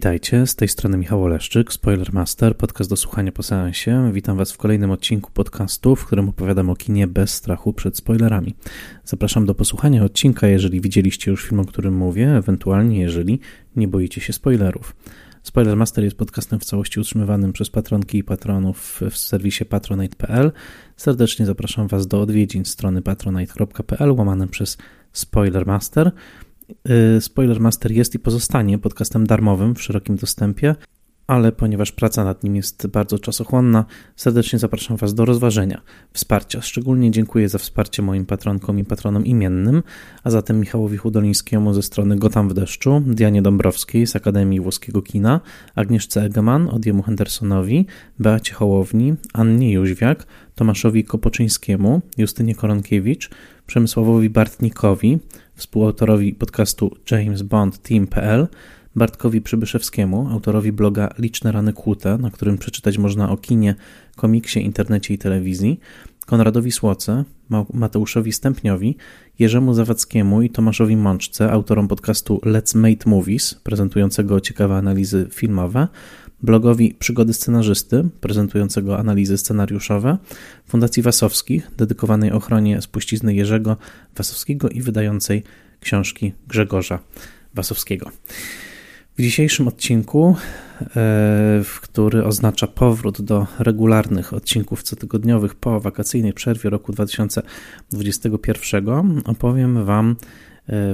Witajcie, z tej strony Michał Oleszczyk, Spoilermaster, podcast do słuchania po seansie. Witam Was w kolejnym odcinku podcastu, w którym opowiadam o kinie bez strachu przed spoilerami. Zapraszam do posłuchania odcinka, jeżeli widzieliście już film, o którym mówię, ewentualnie jeżeli nie boicie się spoilerów. Spoilermaster jest podcastem w całości utrzymywanym przez patronki i patronów w serwisie patronite.pl. Serdecznie zapraszam Was do odwiedzin strony patronite.pl łamane przez Spoilermaster. Y, Spoilermaster jest i pozostanie podcastem darmowym w szerokim dostępie, ale ponieważ praca nad nim jest bardzo czasochłonna, serdecznie zapraszam Was do rozważenia wsparcia. Szczególnie dziękuję za wsparcie moim patronkom i patronom imiennym, a zatem Michałowi Hudolińskiemu ze strony Gotam w deszczu, Dianie Dąbrowskiej z Akademii Włoskiego Kina, Agnieszce Egeman, Odiemu Hendersonowi, Beacie Hołowni, Annie Jóźwiak, Tomaszowi Kopoczyńskiemu, Justynie Koronkiewicz, Przemysławowi Bartnikowi, współautorowi podcastu James Bond Team.pl, Bartkowi Przybyszewskiemu, autorowi bloga Liczne Rany Kłute, na którym przeczytać można o kinie, komiksie, internecie i telewizji, Konradowi Słoce, Mateuszowi Stępniowi, Jerzemu Zawadzkiemu i Tomaszowi Mączce, autorom podcastu Let's Make Movies, prezentującego ciekawe analizy filmowe, blogowi Przygody Scenarzysty, prezentującego analizy scenariuszowe, Fundacji Wasowskich, dedykowanej ochronie spuścizny Jerzego Wasowskiego i wydającej książki Grzegorza Wasowskiego. W dzisiejszym odcinku, e, który oznacza powrót do regularnych odcinków cotygodniowych po wakacyjnej przerwie roku 2021, opowiem Wam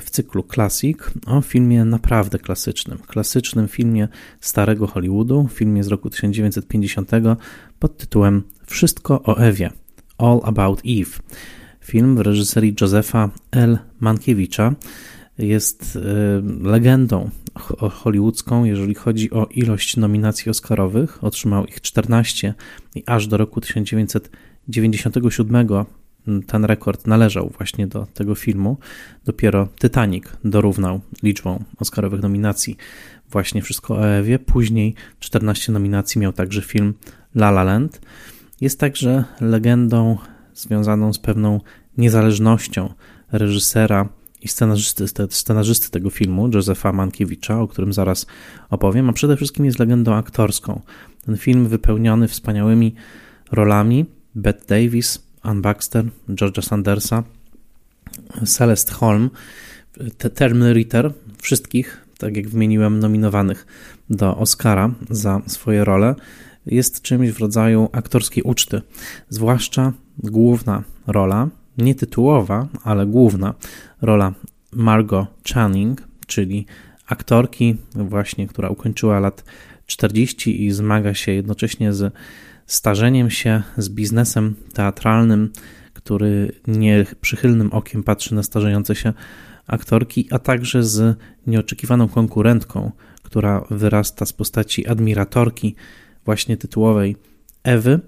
w cyklu Classic o filmie naprawdę klasycznym. Klasycznym filmie starego Hollywoodu, filmie z roku 1950 pod tytułem Wszystko o Ewie. All About Eve. Film w reżyserii Josefa L. Mankiewicza jest e, legendą hollywoodzką, jeżeli chodzi o ilość nominacji Oscarowych. Otrzymał ich 14 i aż do roku 1997 ten rekord należał właśnie do tego filmu. Dopiero Titanic dorównał liczbą Oscarowych nominacji właśnie Wszystko o Ewie. Później 14 nominacji miał także film La La Land. Jest także legendą związaną z pewną niezależnością reżysera i scenarzysty, scenarzysty tego filmu, Josefa Mankiewicza, o którym zaraz opowiem, a przede wszystkim jest legendą aktorską. Ten film wypełniony wspaniałymi rolami Bette Davis, Ann Baxter, Georgia Sandersa, Celeste Holm, Term Ritter, wszystkich, tak jak wymieniłem, nominowanych do Oscara za swoje role, jest czymś w rodzaju aktorskiej uczty. Zwłaszcza główna rola, nie tytułowa, ale główna rola Margot Channing, czyli aktorki właśnie, która ukończyła lat 40 i zmaga się jednocześnie z starzeniem się, z biznesem teatralnym, który nieprzychylnym okiem patrzy na starzejące się aktorki, a także z nieoczekiwaną konkurentką, która wyrasta z postaci admiratorki, właśnie tytułowej Ewy.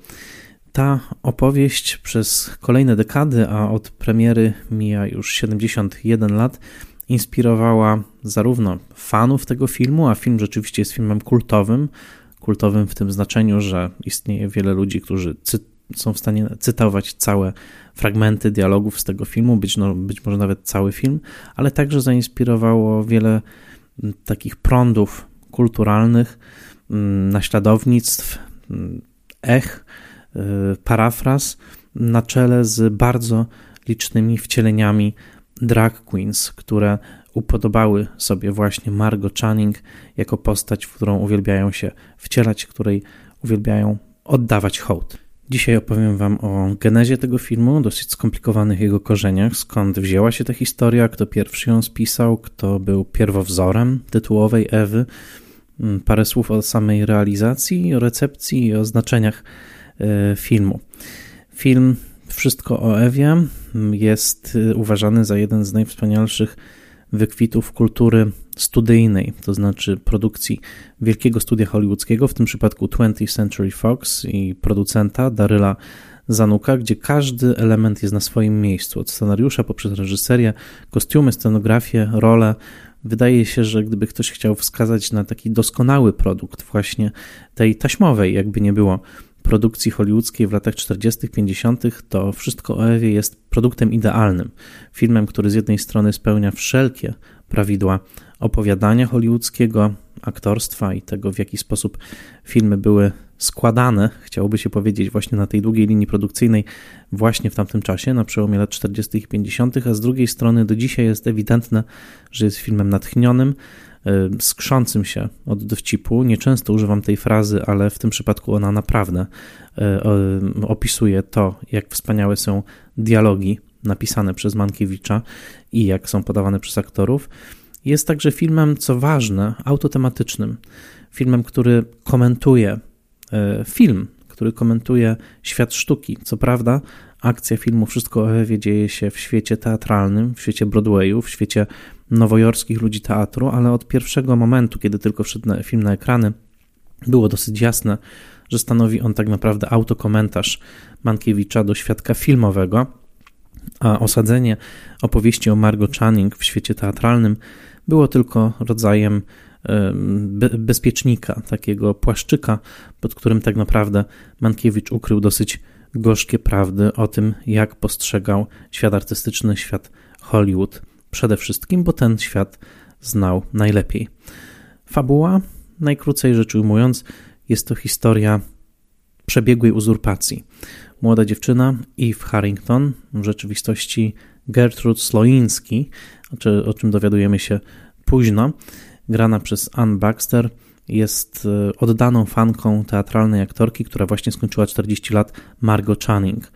Ta opowieść przez kolejne dekady, a od premiery mija już 71 lat, inspirowała zarówno fanów tego filmu, a film rzeczywiście jest filmem kultowym. Kultowym w tym znaczeniu, że istnieje wiele ludzi, którzy są w stanie cytować całe fragmenty dialogów z tego filmu, być, no, być może nawet cały film, ale także zainspirowało wiele takich prądów kulturalnych, naśladownictw, ech Y, parafraz na czele z bardzo licznymi wcieleniami drag queens, które upodobały sobie właśnie Margot Channing jako postać, w którą uwielbiają się wcielać, której uwielbiają oddawać hołd. Dzisiaj opowiem Wam o genezie tego filmu, dosyć skomplikowanych jego korzeniach, skąd wzięła się ta historia, kto pierwszy ją spisał, kto był pierwowzorem tytułowej Ewy, mm, parę słów o samej realizacji, o recepcji i o znaczeniach E, filmu. Film Wszystko o Ewie jest e, uważany za jeden z najwspanialszych wykwitów kultury studyjnej, to znaczy produkcji wielkiego studia hollywoodzkiego, w tym przypadku 20th Century Fox i producenta Daryla Zanuka, gdzie każdy element jest na swoim miejscu, od scenariusza poprzez reżyserię, kostiumy, scenografię, role. Wydaje się, że gdyby ktoś chciał wskazać na taki doskonały produkt właśnie tej taśmowej, jakby nie było, produkcji hollywoodzkiej w latach 40., 50., to wszystko o Ewie jest produktem idealnym. Filmem, który z jednej strony spełnia wszelkie prawidła opowiadania hollywoodzkiego, aktorstwa i tego, w jaki sposób filmy były składane, chciałoby się powiedzieć, właśnie na tej długiej linii produkcyjnej, właśnie w tamtym czasie, na przełomie lat 40. i 50., a z drugiej strony do dzisiaj jest ewidentne, że jest filmem natchnionym, skrzącym się od dowcipu. Nieczęsto używam tej frazy, ale w tym przypadku ona naprawdę e, opisuje to, jak wspaniałe są dialogi napisane przez Mankiewicza i jak są podawane przez aktorów. Jest także filmem, co ważne, autotematycznym. Filmem, który komentuje e, film, który komentuje świat sztuki. Co prawda, akcja filmu Wszystko o Ewie dzieje się w świecie teatralnym, w świecie Broadwayu, w świecie nowojorskich ludzi teatru, ale od pierwszego momentu, kiedy tylko wszedł film na ekrany, było dosyć jasne, że stanowi on tak naprawdę autokomentarz Mankiewicza do świadka filmowego, a osadzenie opowieści o Margot Channing w świecie teatralnym było tylko rodzajem bezpiecznika, takiego płaszczyka, pod którym tak naprawdę Mankiewicz ukrył dosyć gorzkie prawdy o tym, jak postrzegał świat artystyczny, świat Hollywood przede wszystkim, bo ten świat znał najlepiej. Fabuła, najkrócej rzecz ujmując, jest to historia przebiegłej uzurpacji. Młoda dziewczyna Eve Harrington, w rzeczywistości Gertrude Sloiński, o czym dowiadujemy się późno, grana przez Ann Baxter, jest e, oddaną fanką teatralnej aktorki, która właśnie skończyła 40 lat, Margot Channing.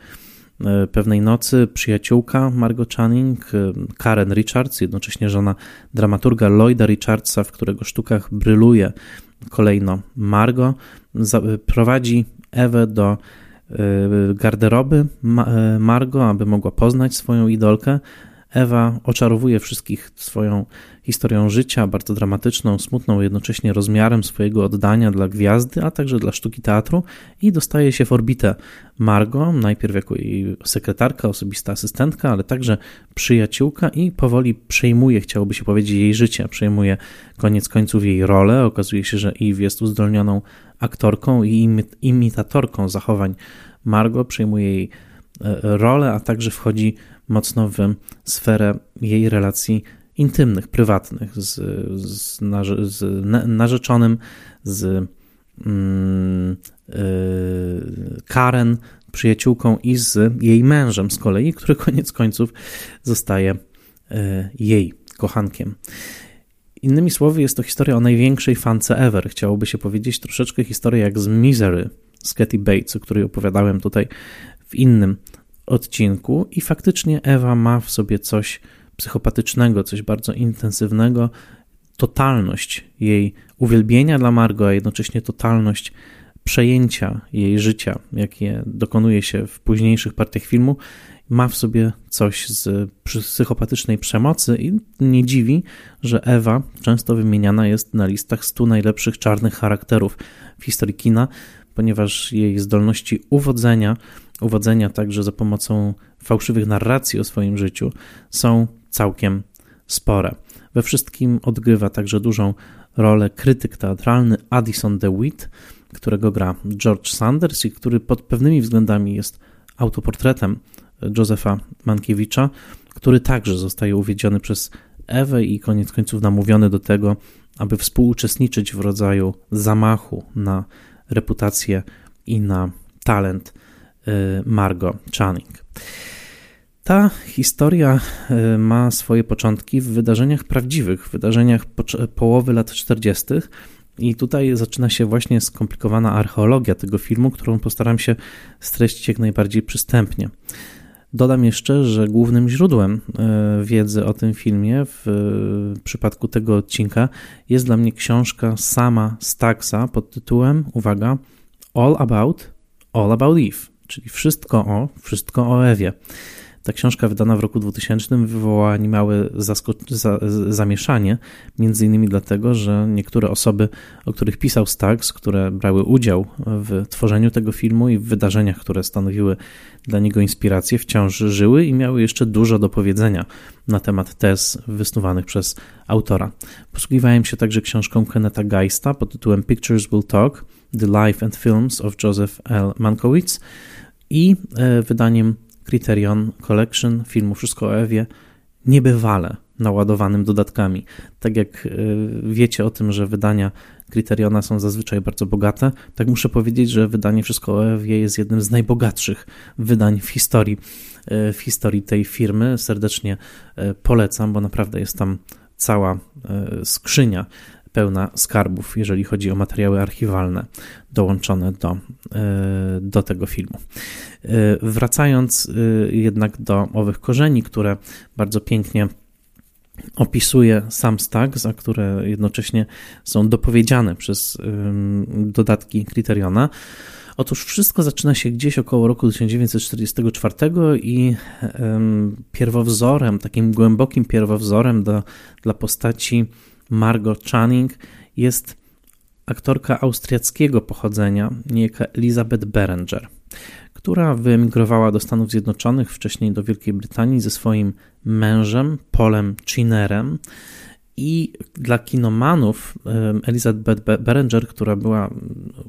E, pewnej nocy przyjaciółka Margot Channing, e, Karen Richards, jednocześnie żona dramaturga Lloyda Richardsa, w którego sztukach bryluje kolejno Margot, prowadzi Ewę do garderoby Margot, aby mogła poznać swoją idolkę, Ewa oczarowuje wszystkich swoją historią życia, bardzo dramatyczną, smutną, jednocześnie rozmiarem swojego oddania dla gwiazdy, a także dla sztuki teatru i dostaje się w orbitę Margo, najpierw jako jej sekretarka, osobista asystentka, ale także przyjaciółka i powoli przejmuje, chciałoby się powiedzieć, jej życie, przejmuje koniec końców jej rolę. Okazuje się, że Eve jest uzdolnioną aktorką i imitatorką zachowań Margo, przejmuje jej e, rolę, a także wchodzi mocno w sferę jej relacji intymnych, prywatnych z, z, z narzeczonym, z mm, yy, Karen, przyjaciółką i z jej mężem z kolei, który koniec końców zostaje yy, jej kochankiem. Innymi słowy, jest to historia o największej fance ever. Chciałoby się powiedzieć troszeczkę historia jak z Misery z Katy Bates, o której opowiadałem tutaj w innym odcinku i faktycznie Ewa ma w sobie coś psychopatycznego, coś bardzo intensywnego, totalność jej uwielbienia dla Margo, a jednocześnie totalność przejęcia jej życia, jakie dokonuje się w późniejszych partiach filmu, ma w sobie coś z psychopatycznej przemocy i nie dziwi, że Ewa często wymieniana jest na listach 100 najlepszych czarnych charakterów w historii kina, ponieważ jej zdolności uwodzenia uwodzenia także za pomocą fałszywych narracji o swoim życiu są całkiem spore. We wszystkim odgrywa także dużą rolę krytyk teatralny Addison DeWitt, którego gra George Sanders i który pod pewnymi względami jest autoportretem Józefa Mankiewicza, który także zostaje uwiedziony przez Ewę i koniec końców namówiony do tego, aby współuczestniczyć w rodzaju zamachu na reputację i na talent Y, Margot Channing. Ta historia y, ma swoje początki w wydarzeniach prawdziwych, w wydarzeniach połowy lat 40. I tutaj zaczyna się właśnie skomplikowana archeologia tego filmu, którą postaram się streścić jak najbardziej przystępnie. Dodam jeszcze, że głównym źródłem y, wiedzy o tym filmie w przypadku tego odcinka jest dla mnie książka sama Staxa pod tytułem, uwaga, All About, All About Eve czyli Wszystko o, Wszystko o Ewie. Ta książka wydana w roku 2000 wywołała niemałe za zamieszanie, między innymi dlatego, że niektóre osoby, o których pisał Stax, które brały udział w tworzeniu tego filmu i w wydarzeniach, które stanowiły dla niego inspirację, wciąż żyły i miały jeszcze dużo do powiedzenia na temat tez wysnuwanych przez autora. Posługiwałem się także książką Kenneta Geista pod tytułem Pictures Will Talk – The Life and Films of Joseph L. Mankowitz, i e, wydaniem Criterion Collection filmu Wszystko o Ewie niebywale naładowanym dodatkami. Tak jak wiecie o tym, że wydania Criteriona są zazwyczaj bardzo bogate, tak muszę powiedzieć, że wydanie Wszystko o Ewie jest jednym z najbogatszych wydań w historii, w historii tej firmy. Serdecznie polecam, bo naprawdę jest tam cała skrzynia pełna skarbów, jeżeli chodzi o materiały archiwalne dołączone do, e, do tego filmu. E, wracając e, jednak do owych korzeni, które bardzo pięknie opisuje sam Stagg, a które jednocześnie są dopowiedziane przez dodatki Criteriona. Otóż wszystko zaczyna się gdzieś około roku 1944 i pierwowzorem, takim głębokim pierwowzorem do, dla postaci Margot Channing jest aktorka austriackiego pochodzenia, niejaka Elizabeth Berenger, która wyemigrowała do Stanów Zjednoczonych, wcześniej do Wielkiej Brytanii ze swoim mężem, Polem Chinerem. I dla kinomanów Elizabeth Berenger, która była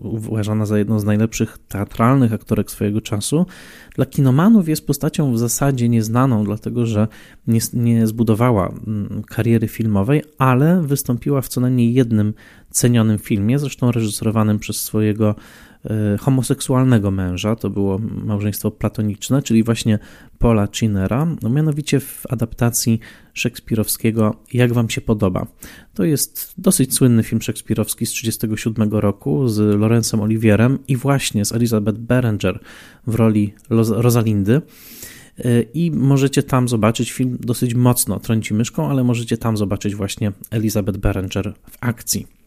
uważana za jedną z najlepszych teatralnych aktorek swojego czasu, dla kinomanów jest postacią w zasadzie nieznaną, dlatego że nie, nie zbudowała mm, kariery filmowej, ale wystąpiła w co najmniej jednym cenionym filmie, zresztą reżyserowanym przez swojego homoseksualnego męża, to było małżeństwo platoniczne, czyli właśnie Paula Chinera, no mianowicie w adaptacji szekspirowskiego Jak Wam się podoba. To jest dosyć słynny film szekspirowski z 1937 roku z Lorenzem Olivierem i właśnie z Elizabeth Berenger w roli Rosalindy. E, I możecie tam zobaczyć film dosyć mocno trąci myszką, ale możecie tam zobaczyć właśnie Elizabeth Berenger w akcji.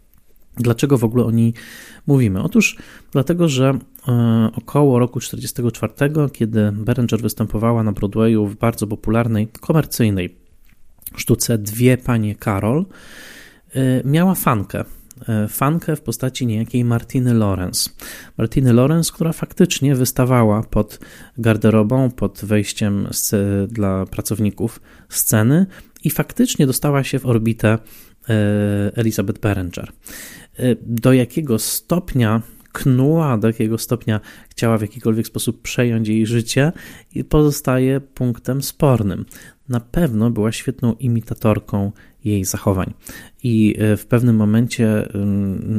Dlaczego w ogóle o niej mówimy? Otóż dlatego, że e, około roku 1944, kiedy Berenger występowała na Broadwayu w bardzo popularnej, komercyjnej sztuce Dwie Panie Karol, e, miała fankę. E, fankę w postaci niejakiej Martiny Lorenz. Martiny Lorenz, która faktycznie wystawała pod garderobą, pod wejściem dla pracowników sceny i faktycznie dostała się w orbitę Elizabeth Berenger. Y, do jakiego stopnia knuła, do jakiego stopnia chciała w jakikolwiek sposób przejąć jej życie, i pozostaje punktem spornym. Na pewno była świetną imitatorką jej zachowań. I y, w pewnym momencie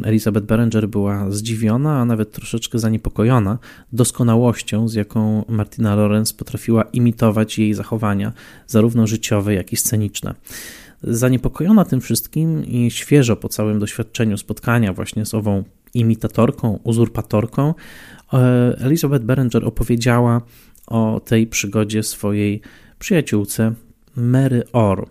Elizabeth Berenger była zdziwiona, a nawet troszeczkę zaniepokojona doskonałością, z jaką Martina Lorenz potrafiła imitować jej zachowania, zarówno życiowe, jak i sceniczne. Zaniepokojona tym wszystkim i świeżo po całym doświadczeniu spotkania właśnie z ową imitatorką, uzurpatorką, e, Elizabeth Berenger opowiedziała o tej przygodzie swojej przyjaciółce Mary Orr,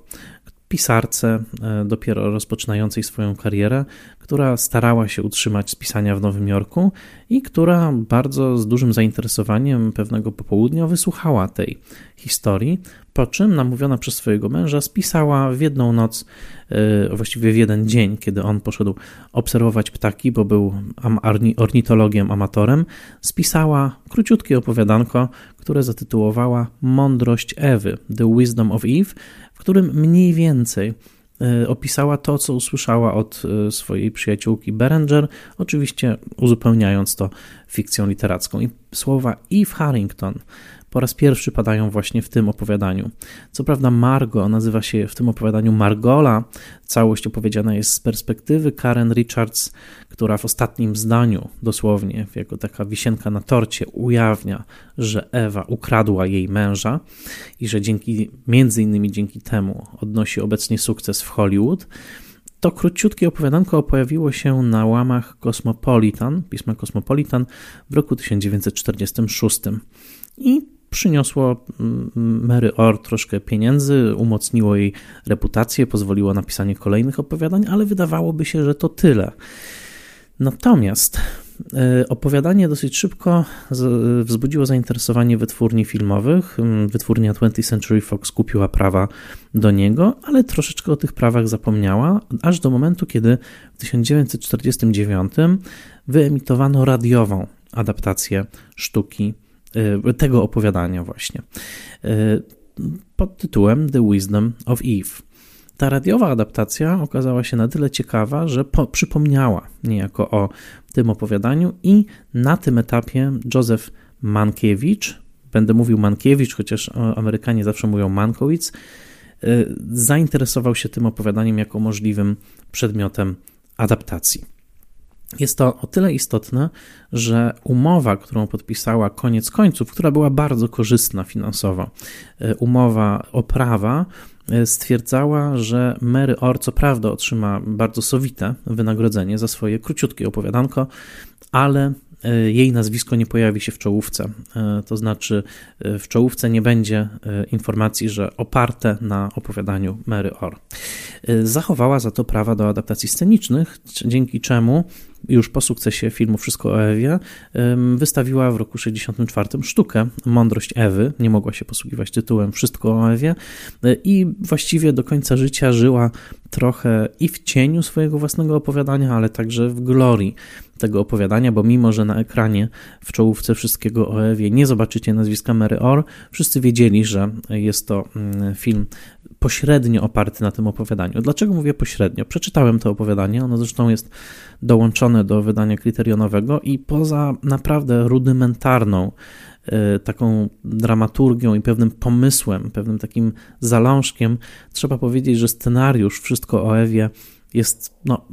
pisarce e, dopiero rozpoczynającej swoją karierę, która starała się utrzymać z pisania w Nowym Jorku i która bardzo z dużym zainteresowaniem pewnego popołudnia wysłuchała tej historii, po czym namówiona przez swojego męża spisała w jedną noc, e, właściwie w jeden dzień, kiedy on poszedł obserwować ptaki, bo był ornitologiem, amatorem, spisała króciutkie opowiadanko, które zatytułowała Mądrość Ewy, The Wisdom of Eve, w którym mniej więcej opisała to, co usłyszała od e, swojej przyjaciółki Berenger, oczywiście uzupełniając to fikcją literacką. I słowa Eve Harrington po raz pierwszy padają właśnie w tym opowiadaniu. Co prawda Margo nazywa się w tym opowiadaniu Margola. Całość opowiedziana jest z perspektywy Karen Richards, która w ostatnim zdaniu, dosłownie jako taka wisienka na torcie, ujawnia, że Ewa ukradła jej męża i że dzięki, między innymi dzięki temu odnosi obecnie sukces w Hollywood. To króciutkie opowiadanko pojawiło się na łamach Cosmopolitan, pisma Cosmopolitan w roku 1946. I przyniosło mm, Mary Orr troszkę pieniędzy, umocniło jej reputację, pozwoliło na pisanie kolejnych opowiadań, ale wydawałoby się, że to tyle. Natomiast e, opowiadanie dosyć szybko wzbudziło zainteresowanie wytwórni filmowych. Mm, wytwórnia 20th Century Fox kupiła prawa do niego, ale troszeczkę o tych prawach zapomniała, aż do momentu, kiedy w 1949 wyemitowano radiową adaptację sztuki tego opowiadania właśnie y, pod tytułem The Wisdom of Eve. Ta radiowa adaptacja okazała się na tyle ciekawa, że po, przypomniała niejako o tym opowiadaniu i na tym etapie Józef Mankiewicz, będę mówił Mankiewicz, chociaż Amerykanie zawsze mówią Mankowicz, zainteresował się tym opowiadaniem jako możliwym przedmiotem adaptacji. Jest to o tyle istotne, że umowa, którą podpisała koniec końców, która była bardzo korzystna finansowo, umowa o prawa, stwierdzała, że Mary Orr co prawda otrzyma bardzo sowite wynagrodzenie za swoje króciutkie opowiadanko, ale E, jej nazwisko nie pojawi się w czołówce. E, to znaczy, e, w czołówce nie będzie informacji, że oparte na opowiadaniu Mary Orr. Zachowała za to prawa do adaptacji scenicznych, dzięki czemu już po sukcesie filmu Wszystko o Ewie wystawiła w roku 64 sztukę Mądrość Ewy. Nie mogła się posługiwać tytułem Wszystko o Ewie i właściwie do końca życia żyła trochę i w cieniu swojego własnego opowiadania, ale także w glorii tego opowiadania, bo mimo, że na ekranie w czołówce wszystkiego o Ewie nie zobaczycie nazwiska Mary Orr, wszyscy wiedzieli, że jest to mm, film pośrednio oparty na tym opowiadaniu. Dlaczego mówię pośrednio? Przeczytałem to opowiadanie, ono zresztą jest dołączone do wydania kryterionowego i poza naprawdę rudymentarną e, taką dramaturgią i pewnym pomysłem, pewnym takim zalążkiem, trzeba powiedzieć, że scenariusz Wszystko o Ewie jest no,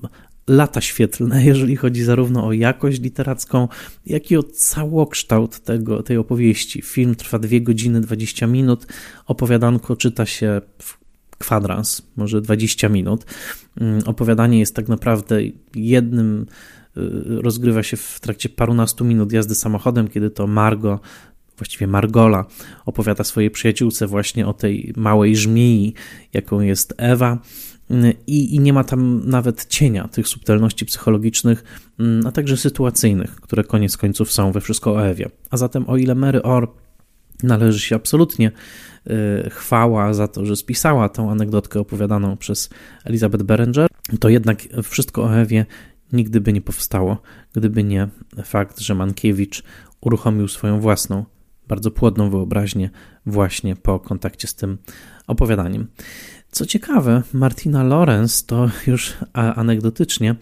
lata świetlne, jeżeli chodzi zarówno o jakość literacką, jak i o całokształt tego, tej opowieści. Film trwa 2 godziny 20 minut, opowiadanko czyta się w kwadrans, może 20 minut. Mm, opowiadanie jest tak naprawdę jednym, y, rozgrywa się w trakcie parunastu minut jazdy samochodem, kiedy to Margo właściwie Margola opowiada swojej przyjaciółce właśnie o tej małej żmii, jaką jest Ewa i, i nie ma tam nawet cienia tych subtelności psychologicznych, mm, a także sytuacyjnych, które koniec końców są we wszystko o Ewie. A zatem o ile Mary Orr należy się absolutnie y, chwała za to, że spisała tą anegdotkę opowiadaną przez Elizabeth Berenger, to jednak wszystko o Ewie nigdy by nie powstało, gdyby nie fakt, że Mankiewicz uruchomił swoją własną, bardzo płodną wyobraźnię właśnie po kontakcie z tym opowiadaniem. Co ciekawe, Martina Lorenz to już anegdotycznie,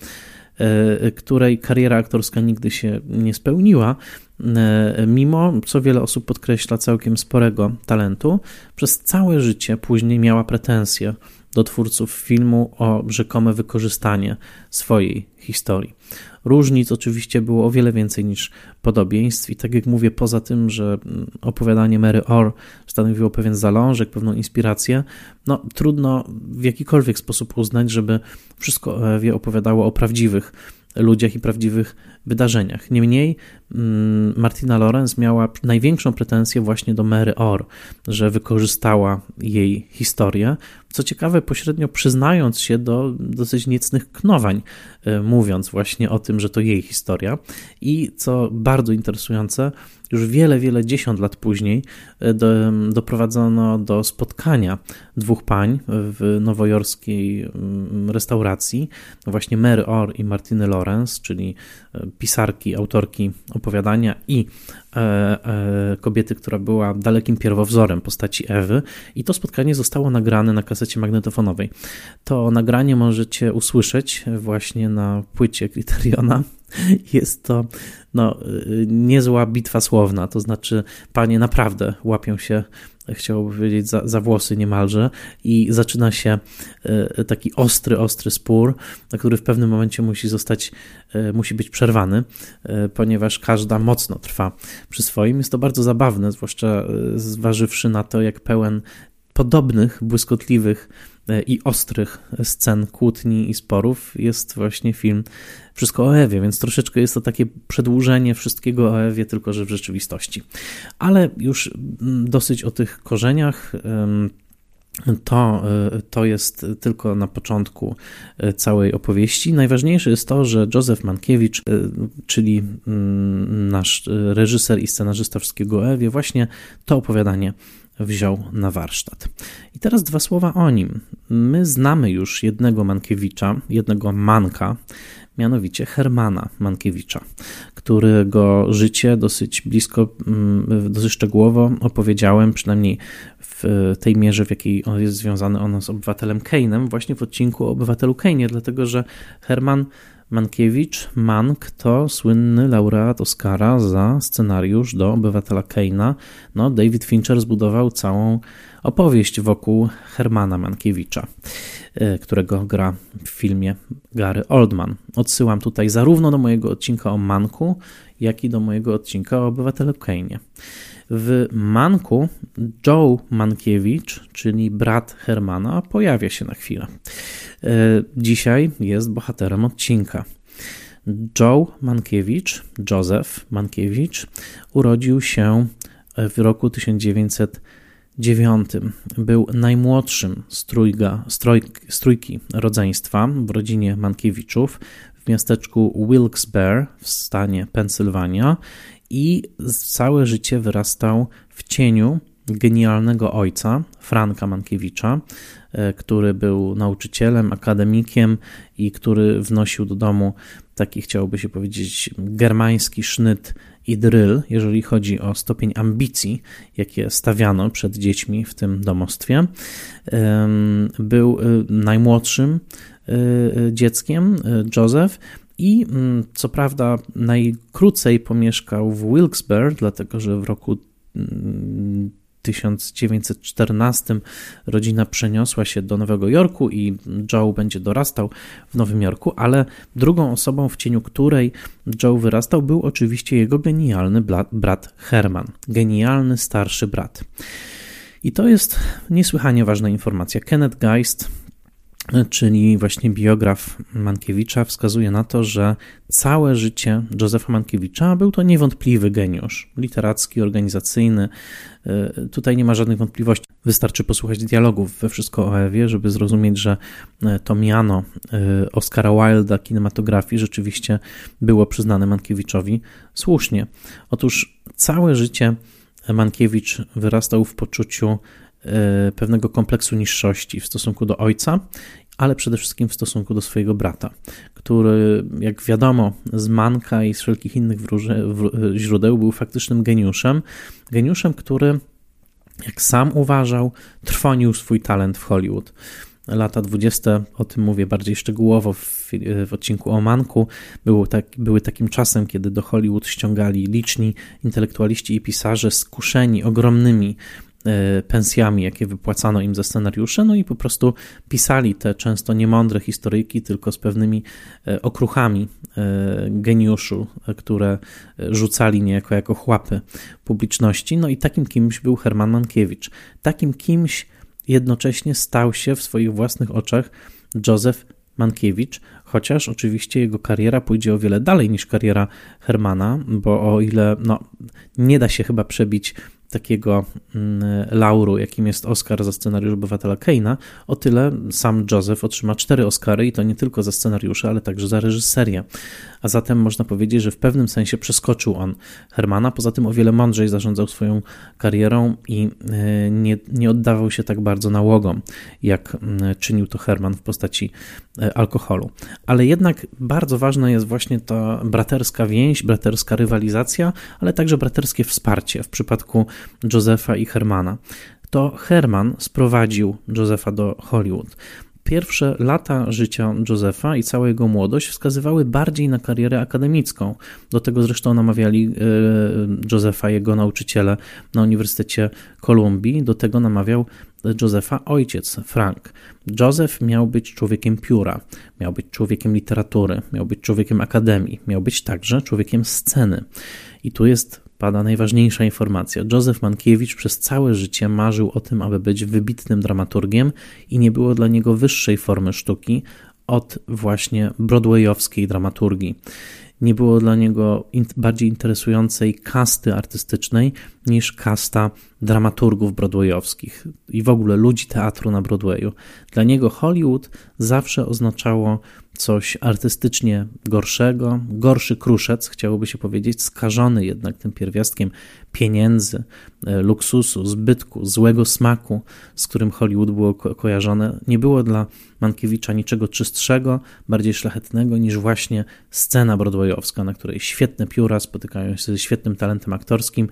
e, której kariera aktorska nigdy się nie spełniła, e, mimo, co wiele osób podkreśla, całkiem sporego talentu, przez całe życie później miała pretensje do twórców filmu o rzekome wykorzystanie swojej historii. Różnic oczywiście było o wiele więcej niż podobieństw. I tak jak mówię, poza tym, że mm, opowiadanie Mary Orr stanowiło pewien zalążek, pewną inspirację, no trudno w jakikolwiek sposób uznać, żeby wszystko Ewie opowiadało o prawdziwych ludziach i prawdziwych wydarzeniach. Niemniej mm, Martina Lorenz miała największą pretensję właśnie do Mary Orr, że wykorzystała jej historię. Co ciekawe, pośrednio przyznając się do dosyć niecnych knowań, e, mówiąc właśnie o tym, że to jej historia. I co bardzo interesujące, już wiele, wiele dziesiąt lat później e, do, doprowadzono do spotkania dwóch pań w nowojorskiej restauracji, właśnie Mary Orr i Martiny Lorenz, czyli e, pisarki, autorki opowiadania i e, kobiety, która była dalekim pierwowzorem postaci Ewy i to spotkanie zostało nagrane na kasecie magnetofonowej. To nagranie możecie usłyszeć właśnie na płycie Criteriona. Jest to no, niezła bitwa słowna, to znaczy panie naprawdę łapią się chciałoby powiedzieć, za, za włosy niemalże i zaczyna się e, taki ostry, ostry spór, który w pewnym momencie musi zostać, e, musi być przerwany, ponieważ każda mocno trwa przy swoim. Jest to bardzo zabawne, zwłaszcza zważywszy na to, jak pełen podobnych, błyskotliwych i ostrych scen kłótni i sporów jest właśnie film Wszystko o Ewie, więc troszeczkę jest to takie przedłużenie wszystkiego o Ewie, tylko że w rzeczywistości. Ale już dosyć o tych korzeniach. To, to jest tylko na początku całej opowieści. Najważniejsze jest to, że Józef Mankiewicz, czyli nasz reżyser i scenarzysta wszystkiego Ewie, właśnie to opowiadanie wziął na warsztat. I teraz dwa słowa o nim. My znamy już jednego Mankiewicza, jednego Manka, mianowicie Hermana Mankiewicza, którego życie dosyć blisko, mm, dosyć szczegółowo opowiedziałem, przynajmniej w tej mierze, w jakiej on jest związany on z obywatelem Kane'em, właśnie w odcinku o obywatelu Kane'ie, dlatego że Herman Mankiewicz, Mank to słynny laureat Oscara za scenariusz do Obywatela Keina. No, David Fincher zbudował całą opowieść wokół Hermana Mankiewicza, e, którego gra w filmie Gary Oldman. Odsyłam tutaj zarówno do mojego odcinka o Manku, jak i do mojego odcinka o Obywatelu Keinie. W Manku Joe Mankiewicz, czyli brat Hermana, pojawia się na chwilę. E, dzisiaj jest bohaterem odcinka. Joe Mankiewicz, Józef Mankiewicz, urodził się w roku 1909. Był najmłodszym z, trójga, stroj, z trójki rodzeństwa w rodzinie Mankiewiczów w miasteczku Wilkes-Barre w stanie Pensylwania i całe życie wyrastał w cieniu genialnego ojca, Franka Mankiewicza, e, który był nauczycielem, akademikiem i który wnosił do domu taki, chciałoby się powiedzieć, germański sznyt i dryl, jeżeli chodzi o stopień ambicji, jakie stawiano przed dziećmi w tym domostwie. Był e, najmłodszym e, dzieckiem, Joseph, i mm, co prawda najkrócej pomieszkał w Wilkes-Barre, dlatego że w roku 1914 mm, rodzina przeniosła się do Nowego Jorku i Joe będzie dorastał w Nowym Jorku, ale drugą osobą, w cieniu której Joe wyrastał, był oczywiście jego genialny brat Herman, genialny starszy brat. I to jest niesłychanie ważna informacja. Kenneth Geist czyli właśnie biograf Mankiewicza, wskazuje na to, że całe życie Józefa Mankiewicza był to niewątpliwy geniusz literacki, organizacyjny. E, tutaj nie ma żadnych wątpliwości. Wystarczy posłuchać dialogów we Wszystko o Ewie, żeby zrozumieć, że e, to miano e, Oscara Wilda kinematografii rzeczywiście było przyznane Mankiewiczowi słusznie. Otóż całe życie Mankiewicz wyrastał w poczuciu pewnego kompleksu niższości w stosunku do ojca, ale przede wszystkim w stosunku do swojego brata, który, jak wiadomo, z Manka i z wszelkich innych źródeł był faktycznym geniuszem. Geniuszem, który, jak sam uważał, trwonił swój talent w Hollywood lata 20, o tym mówię bardziej szczegółowo w, w odcinku o Manku, był tak, były takim czasem, kiedy do Hollywood ściągali liczni intelektualiści i pisarze skuszeni ogromnymi E, pensjami, jakie wypłacano im za scenariusze, no i po prostu pisali te często niemądre historyjki, tylko z pewnymi e, okruchami e, geniuszu, które rzucali niejako jako chłapy publiczności. No i takim kimś był Herman Mankiewicz. Takim kimś jednocześnie stał się w swoich własnych oczach Józef Mankiewicz, chociaż oczywiście jego kariera pójdzie o wiele dalej niż kariera Hermana, bo o ile no, nie da się chyba przebić takiego mm, lauru, jakim jest Oscar za scenariusz Obywatela Keina, o tyle sam Joseph otrzyma cztery Oscary i to nie tylko za scenariusze, ale także za reżyserię. A zatem można powiedzieć, że w pewnym sensie przeskoczył on Hermana, poza tym o wiele mądrzej zarządzał swoją karierą i e, nie, nie oddawał się tak bardzo nałogom, jak czynił to Herman w postaci e, alkoholu. Ale jednak bardzo ważna jest właśnie ta braterska więź, braterska rywalizacja, ale także braterskie wsparcie w przypadku Josefa i Hermana. To Herman sprowadził Josefa do Hollywood. Pierwsze lata życia Josefa i cała jego młodość wskazywały bardziej na karierę akademicką. Do tego zresztą namawiali e, Josefa jego nauczyciele na Uniwersytecie Kolumbii. Do tego namawiał Josefa ojciec, Frank. Joseph miał być człowiekiem pióra, miał być człowiekiem literatury, miał być człowiekiem akademii, miał być także człowiekiem sceny. I tu jest pada najważniejsza informacja. Józef Mankiewicz przez całe życie marzył o tym, aby być wybitnym dramaturgiem i nie było dla niego wyższej formy sztuki od właśnie broadwayowskiej dramaturgii. Nie było dla niego bardziej interesującej kasty artystycznej niż kasta dramaturgów broadwayowskich i w ogóle ludzi teatru na Broadwayu. Dla niego Hollywood zawsze oznaczało coś artystycznie gorszego, gorszy kruszec, chciałoby się powiedzieć, skażony jednak tym pierwiastkiem pieniędzy, e, luksusu, zbytku, złego smaku, z którym Hollywood było ko kojarzone. Nie było dla Mankiewicza niczego czystszego, bardziej szlachetnego niż właśnie scena broadwayowska, na której świetne pióra spotykają się ze świetnym talentem aktorskim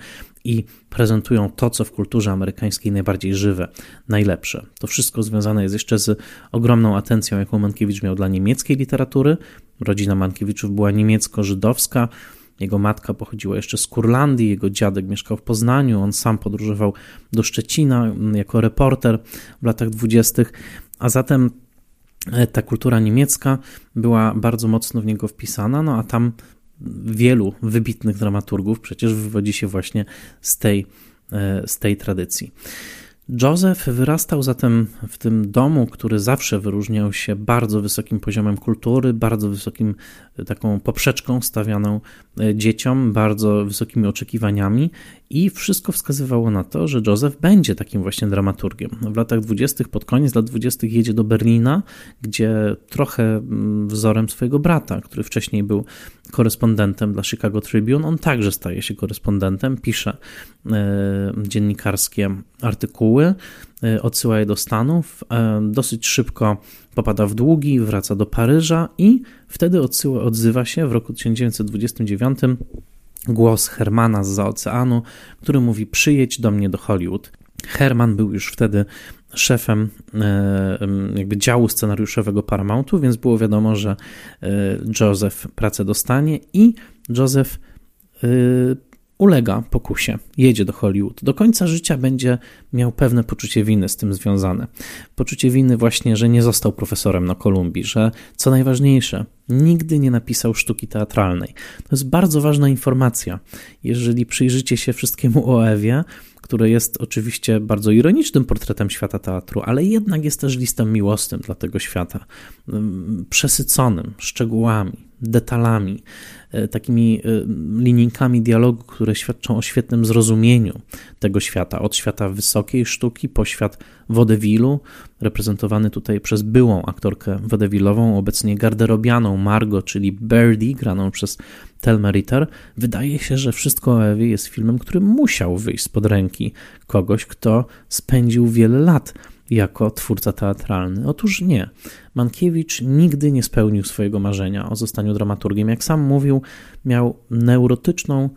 i prezentują to, co w kulturze amerykańskiej najbardziej żywe, najlepsze. To wszystko związane jest jeszcze z ogromną atencją, jaką Mankiewicz miał dla niemieckiej literatury. Rodzina Mankiewiczów była niemiecko-żydowska. Jego matka pochodziła jeszcze z Kurlandii, jego dziadek mieszkał w Poznaniu, on sam podróżował do Szczecina jako reporter w latach dwudziestych, a zatem e, ta kultura niemiecka była bardzo mocno w niego wpisana, no a tam wielu wybitnych dramaturgów przecież wywodzi się właśnie z tej, e, z tej tradycji. Joseph wyrastał zatem w tym domu, który zawsze wyróżniał się bardzo wysokim poziomem kultury, bardzo wysokim taką poprzeczką stawianą e, dzieciom, bardzo wysokimi oczekiwaniami i wszystko wskazywało na to, że Joseph będzie takim właśnie dramaturgiem. W latach 20., pod koniec lat 20. jedzie do Berlina, gdzie trochę mm, wzorem swojego brata, który wcześniej był korespondentem dla Chicago Tribune, on także staje się korespondentem, pisze e, dziennikarskie artykuły, e, odsyła je do Stanów, dosyć szybko popada w długi, wraca do Paryża i wtedy odsyła, odzywa się w roku 1929 głos Hermana z oceanu, który mówi: Przyjedź do mnie do Hollywood. Herman był już wtedy szefem e, jakby działu scenariuszowego Paramountu, więc było wiadomo, że e, Joseph pracę dostanie i Joseph e, ulega pokusie, jedzie do Hollywood. Do końca życia będzie miał pewne poczucie winy z tym związane. Poczucie winy właśnie, że nie został profesorem na Kolumbii, że co najważniejsze, nigdy nie napisał sztuki teatralnej. To jest bardzo ważna informacja. Jeżeli przyjrzycie się wszystkiemu o Ewie, które jest oczywiście bardzo ironicznym portretem świata teatru, ale jednak jest też listem miłosnym dla tego świata, mm, przesyconym szczegółami, detalami, takimi e, linijkami dialogu, które świadczą o świetnym zrozumieniu tego świata, od świata wysokiej sztuki po świat wodewilu, reprezentowany tutaj przez byłą aktorkę wodewilową, obecnie garderobianą Margot, czyli Birdie, graną przez Thelma Ritter. Wydaje się, że wszystko o Ewie jest filmem, który musiał wyjść spod ręki kogoś, kto spędził wiele lat jako twórca teatralny. Otóż nie. Mankiewicz nigdy nie spełnił swojego marzenia o zostaniu dramaturgiem. Jak sam mówił, miał neurotyczną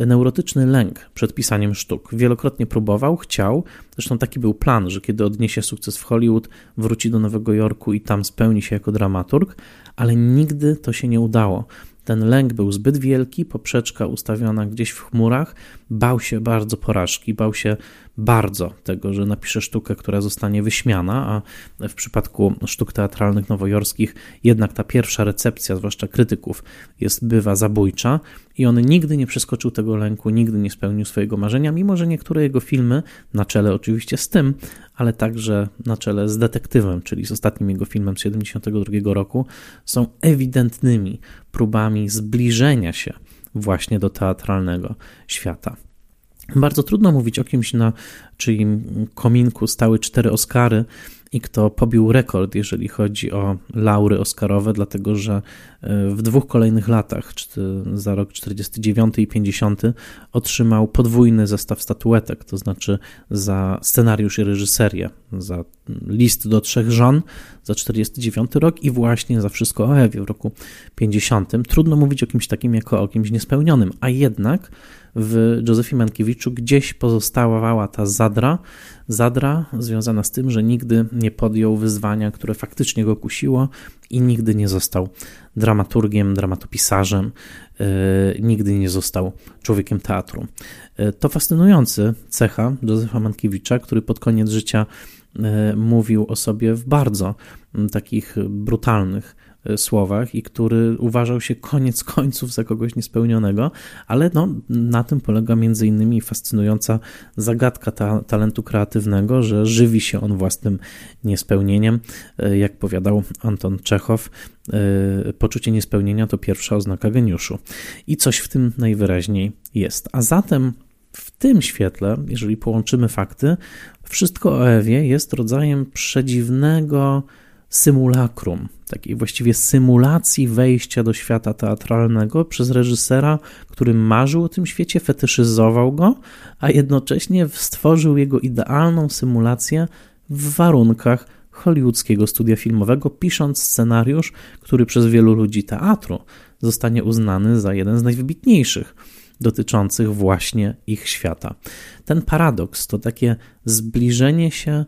neurotyczny lęk przed pisaniem sztuk. Wielokrotnie próbował, chciał, zresztą taki był plan, że kiedy odniesie sukces w Hollywood, wróci do Nowego Jorku i tam spełni się jako dramaturg, ale nigdy to się nie udało. Ten lęk był zbyt wielki, poprzeczka ustawiona gdzieś w chmurach, bał się bardzo porażki, bał się bardzo tego, że napisze sztukę, która zostanie wyśmiana, a w przypadku sztuk teatralnych nowojorskich jednak ta pierwsza recepcja, zwłaszcza krytyków, jest bywa zabójcza i on nigdy nie przeskoczył tego lęku, nigdy nie spełnił swojego marzenia, mimo że niektóre jego filmy, na czele oczywiście z tym, ale także na czele z Detektywem, czyli z ostatnim jego filmem z 1972 roku, są ewidentnymi próbami zbliżenia się właśnie do teatralnego świata. Bardzo trudno mówić o kimś, na czyim kominku stały cztery Oscary i kto pobił rekord, jeżeli chodzi o laury Oscarowe, dlatego że e, w dwóch kolejnych latach, za rok 49 i 50, otrzymał podwójny zestaw statuetek, to znaczy za scenariusz i reżyserię, za list do trzech żon za 49 rok i właśnie za wszystko o Ewie w roku 50. Trudno mówić o kimś takim jako o kimś niespełnionym, a jednak w Józefie Mankiewiczu gdzieś pozostawała ta zadra, zadra związana z tym, że nigdy nie podjął wyzwania, które faktycznie go kusiło i nigdy nie został dramaturgiem, dramatopisarzem, yy, nigdy nie został człowiekiem teatru. Yy, to fascynujący cecha Józefa Mankiewicza, który pod koniec życia yy, mówił o sobie w bardzo takich brutalnych słowach i który uważał się koniec końców za kogoś niespełnionego, ale no, na tym polega między innymi fascynująca zagadka ta, talentu kreatywnego, że żywi się on własnym niespełnieniem. E, jak powiadał Anton Czechow, e, poczucie niespełnienia to pierwsza oznaka geniuszu. I coś w tym najwyraźniej jest. A zatem w tym świetle, jeżeli połączymy fakty, wszystko o Ewie jest rodzajem przedziwnego symulakrum, takiej właściwie symulacji wejścia do świata teatralnego przez reżysera, który marzył o tym świecie, fetyszyzował go, a jednocześnie stworzył jego idealną symulację w warunkach hollywoodzkiego studia filmowego, pisząc scenariusz, który przez wielu ludzi teatru zostanie uznany za jeden z najwybitniejszych dotyczących właśnie ich świata. Ten paradoks to takie zbliżenie się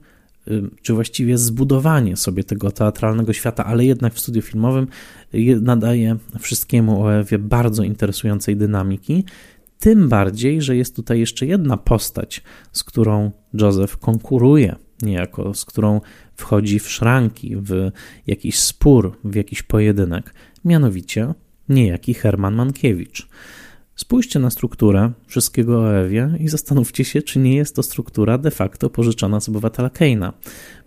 czy właściwie zbudowanie sobie tego teatralnego świata, ale jednak w studiu filmowym nadaje wszystkiemu OEW bardzo interesującej dynamiki. Tym bardziej, że jest tutaj jeszcze jedna postać, z którą Joseph konkuruje, niejako z którą wchodzi w szranki, w jakiś spór, w jakiś pojedynek, mianowicie niejaki Herman Mankiewicz. Spójrzcie na strukturę wszystkiego o Ewie i zastanówcie się, czy nie jest to struktura de facto pożyczona z obywatela Keina.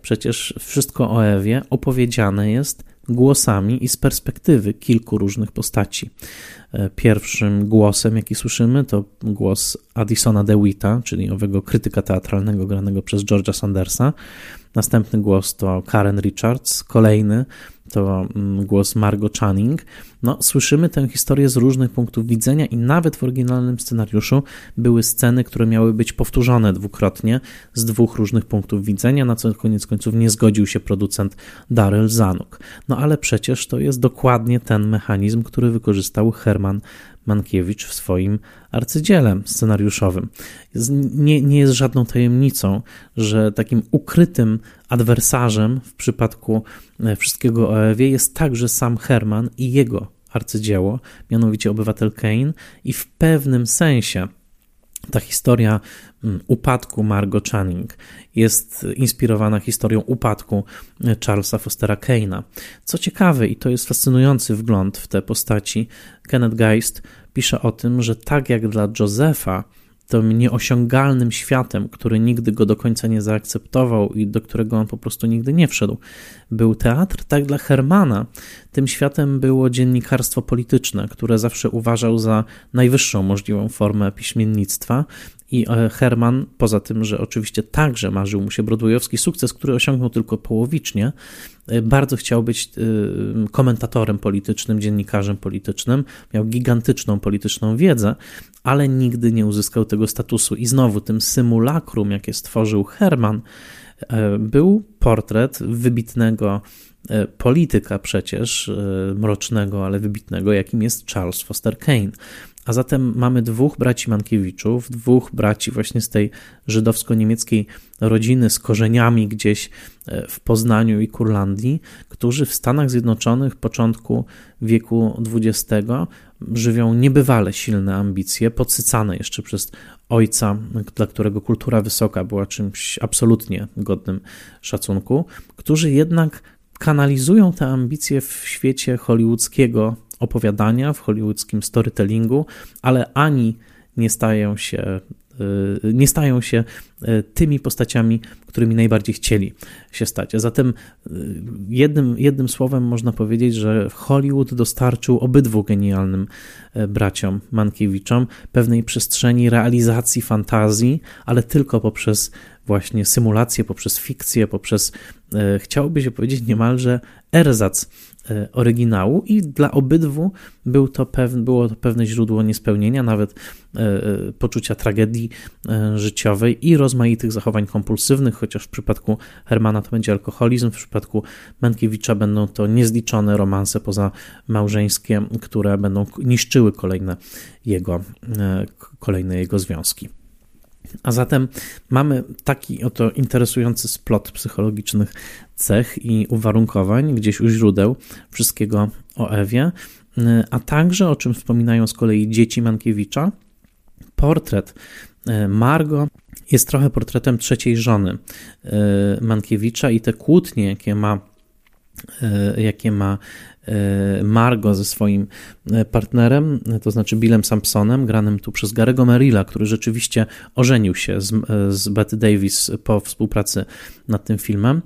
Przecież wszystko o Ewie opowiedziane jest głosami i z perspektywy kilku różnych postaci. E, pierwszym głosem, jaki słyszymy, to głos Addisona DeWitta, czyli owego krytyka teatralnego granego przez George'a Sandersa. Następny głos to Karen Richards, kolejny to mm, głos Margot Channing. No, słyszymy tę historię z różnych punktów widzenia i nawet w oryginalnym scenariuszu były sceny, które miały być powtórzone dwukrotnie z dwóch różnych punktów widzenia, na co koniec końców nie zgodził się producent Daryl Zanuk. No ale przecież to jest dokładnie ten mechanizm, który wykorzystał Herman Mankiewicz w swoim arcydziele scenariuszowym. Nie, nie jest żadną tajemnicą, że takim ukrytym adwersarzem w przypadku e, wszystkiego o Ewie jest także sam Herman i jego arcydzieło, mianowicie Obywatel Kane i w pewnym sensie ta historia upadku Margot Channing jest inspirowana historią upadku e, Charlesa Fostera Kane'a. Co ciekawe, i to jest fascynujący wgląd w te postaci, Kenneth Geist pisze o tym, że tak jak dla Josefa, tym nieosiągalnym światem, który nigdy go do końca nie zaakceptował i do którego on po prostu nigdy nie wszedł, był teatr, tak dla Hermana tym światem było dziennikarstwo polityczne, które zawsze uważał za najwyższą możliwą formę piśmiennictwa i e, Herman, poza tym, że oczywiście także marzył mu się brodwojowski sukces, który osiągnął tylko połowicznie, e, bardzo chciał być e, komentatorem politycznym, dziennikarzem politycznym, miał gigantyczną polityczną wiedzę, ale nigdy nie uzyskał tego statusu. I znowu tym symulakrum, jakie stworzył Herman, był portret wybitnego polityka przecież, mrocznego, ale wybitnego, jakim jest Charles Foster Kane. A zatem mamy dwóch braci Mankiewiczów, dwóch braci właśnie z tej żydowsko-niemieckiej rodziny z korzeniami gdzieś e, w Poznaniu i Kurlandii, którzy w Stanach Zjednoczonych początku wieku XX żywią niebywale silne ambicje, podsycane jeszcze przez ojca, dla którego kultura wysoka była czymś absolutnie godnym szacunku, którzy jednak kanalizują te ambicje w świecie hollywoodzkiego opowiadania, w hollywoodzkim storytellingu, ale ani nie stają się y, nie stają się y, tymi postaciami, którymi najbardziej chcieli się stać. A zatem y, jednym, jednym słowem można powiedzieć, że Hollywood dostarczył obydwu genialnym braciom Mankiewiczom pewnej przestrzeni realizacji fantazji, ale tylko poprzez właśnie symulację, poprzez fikcję, poprzez, chciałoby się powiedzieć niemalże erzac oryginału i dla obydwu był to pewne, było to pewne źródło niespełnienia, nawet e, e, poczucia tragedii życiowej i rozmaitych zachowań kompulsywnych, chociaż w przypadku Hermana to będzie alkoholizm, w przypadku Mankiewicza będą to niezliczone romanse pozamałżeńskie, które będą niszczyły kolejne jego, kolejne jego związki. A zatem mamy taki oto interesujący splot psychologicznych cech i uwarunkowań gdzieś u źródeł wszystkiego o Ewie, a także, o czym wspominają z kolei dzieci Mankiewicza, portret e, Margo jest trochę portretem trzeciej żony e, Mankiewicza i te kłótnie, jakie ma, e, jakie ma Margo ze swoim e, partnerem, to znaczy Billem Sampsonem, granym tu przez Garego Merrilla, który rzeczywiście ożenił się z, e, z Betty Davis po współpracy nad tym filmem.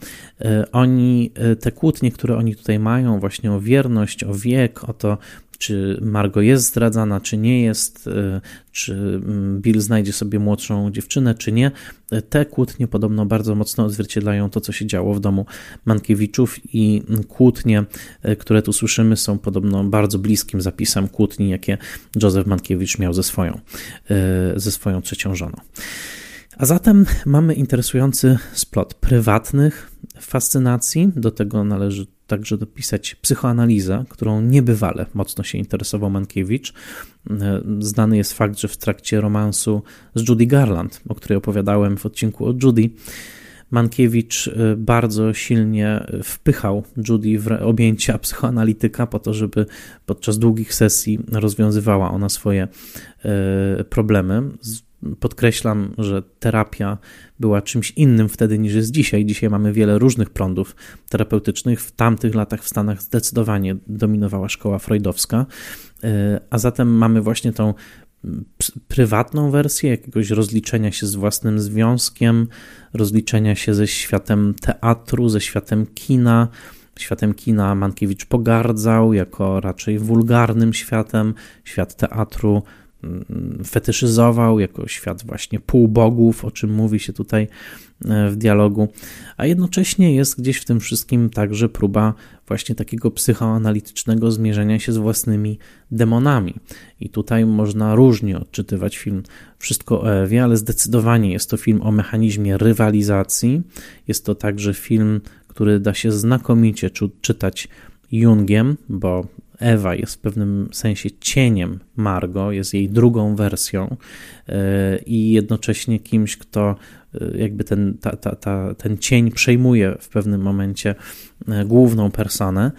Oni, te kłótnie, które oni tutaj mają, właśnie o wierność, o wiek, o to, czy Margo jest zdradzana, czy nie jest, e, czy mm, Bill znajdzie sobie młodszą dziewczynę, czy nie. E, te kłótnie podobno bardzo mocno odzwierciedlają to, co się działo w domu Mankiewiczów i kłótnie, e, które tu słyszymy, są podobno bardzo bliskim zapisem kłótni, jakie Józef Mankiewicz miał ze swoją, ze swoją trzecią żoną. A zatem mamy interesujący splot prywatnych fascynacji, do tego należy także dopisać psychoanalizę, którą niebywale mocno się interesował Mankiewicz. Znany jest fakt, że w trakcie romansu z Judy Garland, o której opowiadałem w odcinku o Judy, Mankiewicz y, bardzo silnie wpychał Judy w objęcia psychoanalityka po to, żeby podczas długich sesji rozwiązywała ona swoje y, problemy. Podkreślam, że terapia była czymś innym wtedy niż jest dzisiaj. Dzisiaj mamy wiele różnych prądów terapeutycznych. W tamtych latach w Stanach zdecydowanie dominowała szkoła freudowska, y, a zatem mamy właśnie tą prywatną wersję jakiegoś rozliczenia się z własnym związkiem, rozliczenia się ze światem teatru, ze światem kina. Światem kina Mankiewicz pogardzał jako raczej wulgarnym światem, świat teatru fetyszyzował jako świat właśnie półbogów, o czym mówi się tutaj E, w dialogu, a jednocześnie jest gdzieś w tym wszystkim także próba właśnie takiego psychoanalitycznego zmierzenia się z własnymi demonami. I tutaj można różnie odczytywać film Wszystko o Ewie, ale zdecydowanie jest to film o mechanizmie rywalizacji. Jest to także film, który da się znakomicie czytać Jungiem, bo Ewa jest w pewnym sensie cieniem Margo, jest jej drugą wersją e, i jednocześnie kimś, kto e, jakby ten, ta, ta, ta, ten cień przejmuje w pewnym momencie e, główną personę.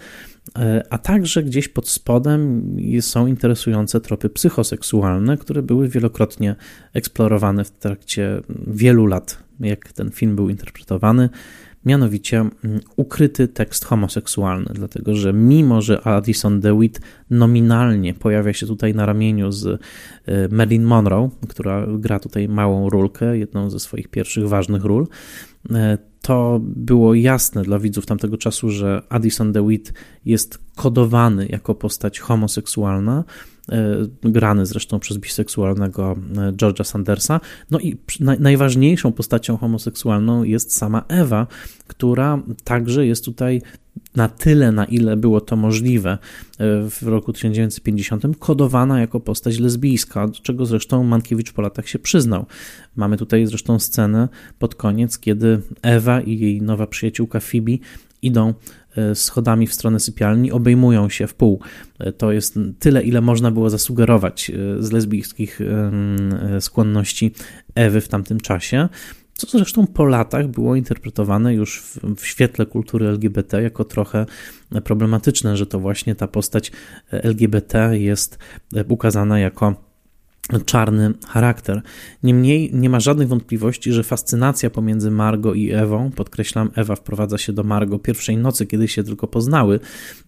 A także gdzieś pod spodem są interesujące tropy psychoseksualne, które były wielokrotnie eksplorowane w trakcie wielu lat, jak ten film był interpretowany mianowicie mm, ukryty tekst homoseksualny, dlatego że mimo, że Addison DeWitt nominalnie pojawia się tutaj na ramieniu z y, Marilyn Monroe, która gra tutaj małą rulkę, jedną ze swoich pierwszych ważnych ról, y, to było jasne dla widzów tamtego czasu, że Addison DeWitt jest kodowany jako postać homoseksualna, grany zresztą przez biseksualnego e, George'a Sandersa. No i najważniejszą postacią homoseksualną jest sama Ewa, która także jest tutaj na tyle, na ile było to możliwe e, w roku 1950, kodowana jako postać lesbijska, do czego zresztą Mankiewicz po latach się przyznał. Mamy tutaj zresztą scenę pod koniec, kiedy Ewa i jej nowa przyjaciółka Phoebe idą E, schodami w stronę sypialni obejmują się w pół. E, to jest tyle, ile można było zasugerować e, z lesbijskich skłonności Ewy w tamtym czasie co zresztą po latach było interpretowane już w, w, świetle kultury LGBT jako trochę problematyczne, że to właśnie ta postać LGBT jest ukazana jako czarny charakter. Niemniej nie ma żadnych wątpliwości, że fascynacja pomiędzy Margo i Ewą, podkreślam, Ewa wprowadza się do Margo pierwszej nocy, kiedy się tylko poznały,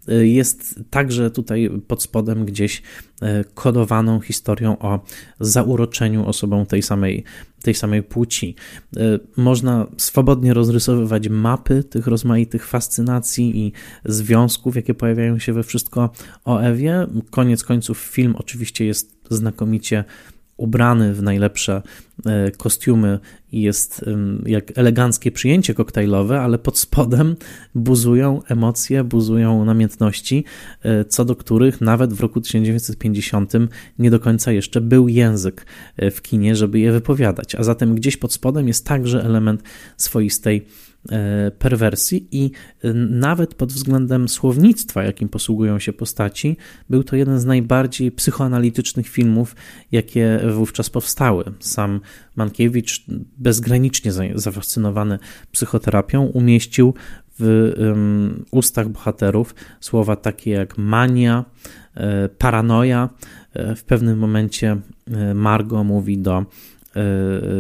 y, jest także tutaj pod spodem gdzieś y, kodowaną historią o zauroczeniu osobą tej samej, tej samej płci. Y, można swobodnie rozrysowywać mapy tych rozmaitych fascynacji i związków, jakie pojawiają się we wszystko o Ewie. Koniec końców film oczywiście jest znakomicie ubrany w najlepsze e, kostiumy i jest jak eleganckie przyjęcie koktajlowe, ale pod spodem buzują emocje, buzują namiętności, e, co do których nawet w roku 1950 nie do końca jeszcze był język e, w kinie, żeby je wypowiadać. A zatem gdzieś pod spodem jest także element swoistej perwersji i e, nawet pod względem słownictwa, jakim posługują się postaci, był to jeden z najbardziej psychoanalitycznych filmów, jakie wówczas powstały. Sam Mankiewicz, bezgranicznie zafascynowany psychoterapią, umieścił w ustach bohaterów słowa takie jak mania, e, paranoja. W pewnym momencie Margo mówi do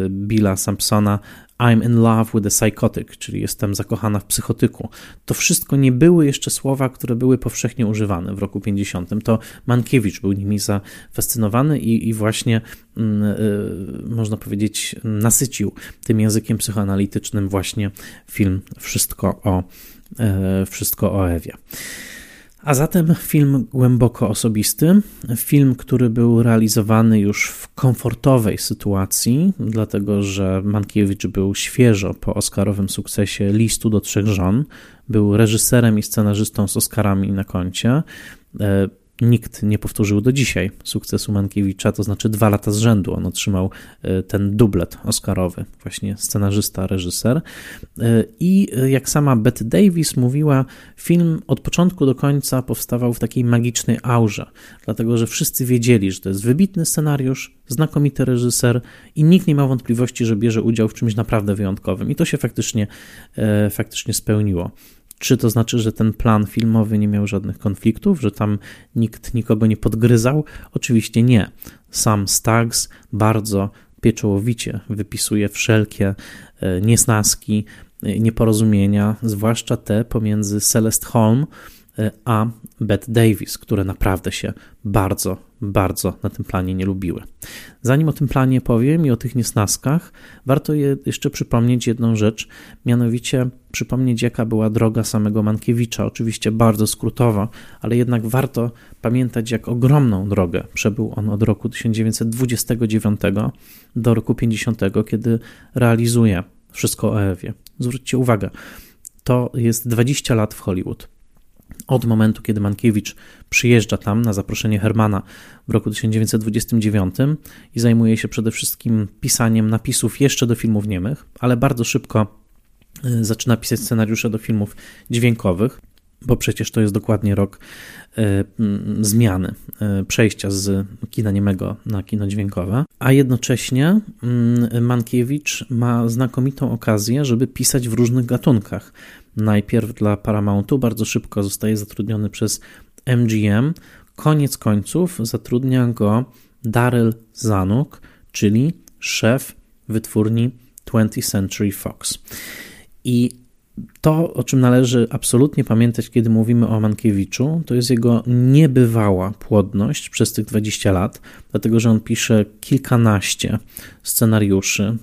Billa Sampsona, I'm in love with a psychotic, czyli jestem zakochana w psychotyku. To wszystko nie były jeszcze słowa, które były powszechnie używane w roku 50. To Mankiewicz był nimi zafascynowany i, i właśnie mm, y, można powiedzieć nasycił tym językiem psychoanalitycznym właśnie film Wszystko o, y, wszystko o Ewie. A zatem film głęboko osobisty, film, który był realizowany już w komfortowej sytuacji, dlatego że Mankiewicz był świeżo po Oscarowym sukcesie Listu do trzech żon, był reżyserem i scenarzystą z Oscarami na koncie. Nikt nie powtórzył do dzisiaj sukcesu Mankiewicza, to znaczy dwa lata z rzędu on otrzymał e, ten dublet oscarowy, właśnie scenarzysta, reżyser. E, I e, jak sama Bette Davis mówiła, film od początku do końca powstawał w takiej magicznej aurze, dlatego że wszyscy wiedzieli, że to jest wybitny scenariusz, znakomity reżyser i nikt nie ma wątpliwości, że bierze udział w czymś naprawdę wyjątkowym. I to się faktycznie, faktycznie spełniło. Czy to znaczy, że ten plan filmowy nie miał żadnych konfliktów, że tam nikt nikogo nie podgryzał? Oczywiście nie. Sam Staggs bardzo pieczołowicie wypisuje wszelkie e, niesnaski, e, nieporozumienia, zwłaszcza te pomiędzy Celeste Holm a Bette Davis, które naprawdę się bardzo, bardzo na tym planie nie lubiły. Zanim o tym planie powiem i o tych niesnaskach, warto jeszcze przypomnieć jedną rzecz, mianowicie przypomnieć, jaka była droga samego Mankiewicza. Oczywiście bardzo skrótowa, ale jednak warto pamiętać, jak ogromną drogę przebył on od roku 1929 do roku 50, kiedy realizuje wszystko o Ewie. Zwróćcie uwagę, to jest 20 lat w Hollywood od momentu, kiedy Mankiewicz przyjeżdża tam na zaproszenie Hermana w roku 1929 i zajmuje się przede wszystkim pisaniem napisów jeszcze do filmów niemych, ale bardzo szybko y, zaczyna pisać scenariusze do filmów dźwiękowych, bo przecież to jest dokładnie rok mm, zmiany, y, przejścia z kina niemego na kino dźwiękowe, a jednocześnie Mankiewicz ma znakomitą okazję, żeby pisać w różnych gatunkach najpierw dla Paramountu, bardzo szybko zostaje zatrudniony przez MGM. Koniec końców zatrudnia go Daryl Zanuck, czyli szef wytwórni 20th Century Fox. I to, o czym należy absolutnie pamiętać, kiedy mówimy o Mankiewiczu, to jest jego niebywała płodność przez tych 20 lat, dlatego że on pisze kilkanaście scenariuszy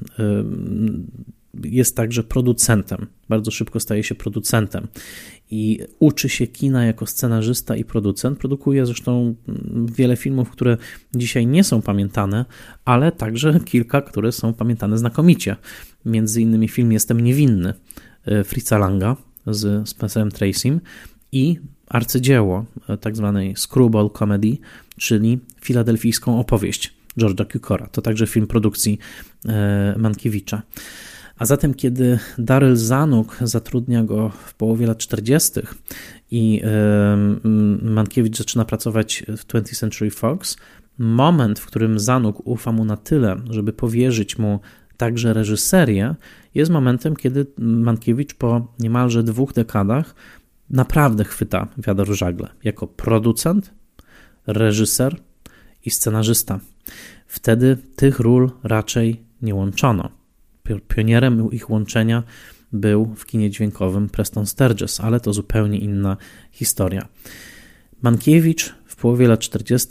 jest także producentem. Bardzo szybko staje się producentem i uczy się kina jako scenarzysta i producent. Produkuje zresztą wiele filmów, które dzisiaj nie są pamiętane, ale także kilka, które są pamiętane znakomicie. Między innymi film Jestem niewinny e, Fritza Langa z Spencerem Tracym i arcydzieło e, tak zwanej screwball comedy, czyli filadelfijską opowieść George'a Cukora. To także film produkcji e, Mankiewicza. A zatem, kiedy Daryl Zanuk zatrudnia go w połowie lat 40. i Mankiewicz zaczyna pracować w 20th Century Fox, moment, w którym Zanuk ufa mu na tyle, żeby powierzyć mu także reżyserię, jest momentem, kiedy Mankiewicz po niemalże dwóch dekadach naprawdę chwyta wiadro w żagle jako producent, reżyser i scenarzysta. Wtedy tych ról raczej nie łączono. Pionierem ich łączenia był w kinie dźwiękowym Preston Sturges, ale to zupełnie inna historia. Mankiewicz w połowie lat 40.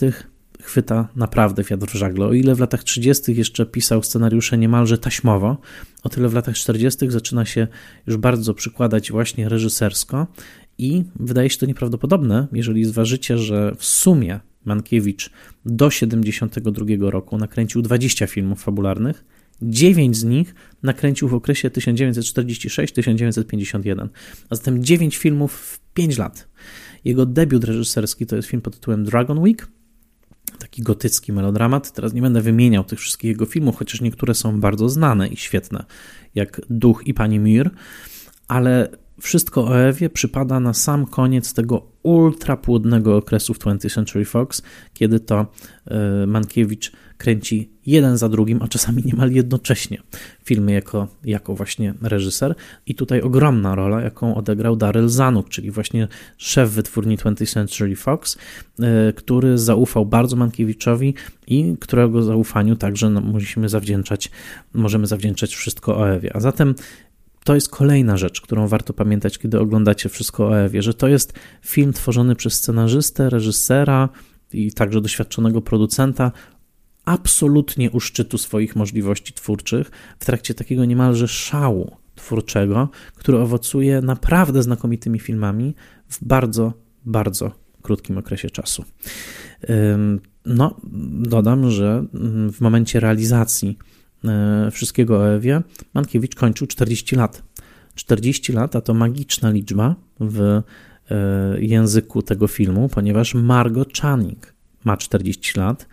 chwyta naprawdę wiatr w żagle. O ile w latach 30. jeszcze pisał scenariusze niemalże taśmowo, o tyle w latach 40. zaczyna się już bardzo przykładać właśnie reżysersko i wydaje się to nieprawdopodobne, jeżeli zważycie, że w sumie Mankiewicz do 72 roku nakręcił 20 filmów fabularnych, Dziewięć z nich nakręcił w okresie 1946-1951, a zatem dziewięć filmów w 5 lat. Jego debiut reżyserski to jest film pod tytułem Dragon Week, taki gotycki melodramat. Teraz nie będę wymieniał tych wszystkich jego filmów, chociaż niektóre są bardzo znane i świetne, jak Duch i Pani Mir, ale wszystko o Ewie przypada na sam koniec tego ultrapłodnego okresu w 20th Century Fox, kiedy to e, Mankiewicz kręci jeden za drugim, a czasami niemal jednocześnie filmy jako, jako właśnie reżyser. I tutaj ogromna rola, jaką odegrał Daryl Zanuck, czyli właśnie szef wytwórni 20th Century Fox, e, który zaufał bardzo Mankiewiczowi i którego zaufaniu także no, musimy zawdzięczać, możemy zawdzięczać wszystko o Ewie. A zatem to jest kolejna rzecz, którą warto pamiętać, kiedy oglądacie wszystko o Ewie, że to jest film tworzony przez scenarzystę, reżysera i także doświadczonego producenta, absolutnie u szczytu swoich możliwości twórczych, w trakcie takiego niemalże szału twórczego, który owocuje naprawdę znakomitymi filmami w bardzo, bardzo krótkim okresie czasu. No, dodam, że w momencie realizacji wszystkiego o Ewie, Mankiewicz kończył 40 lat. 40 lat, a to magiczna liczba w języku tego filmu, ponieważ Margot Channing ma 40 lat.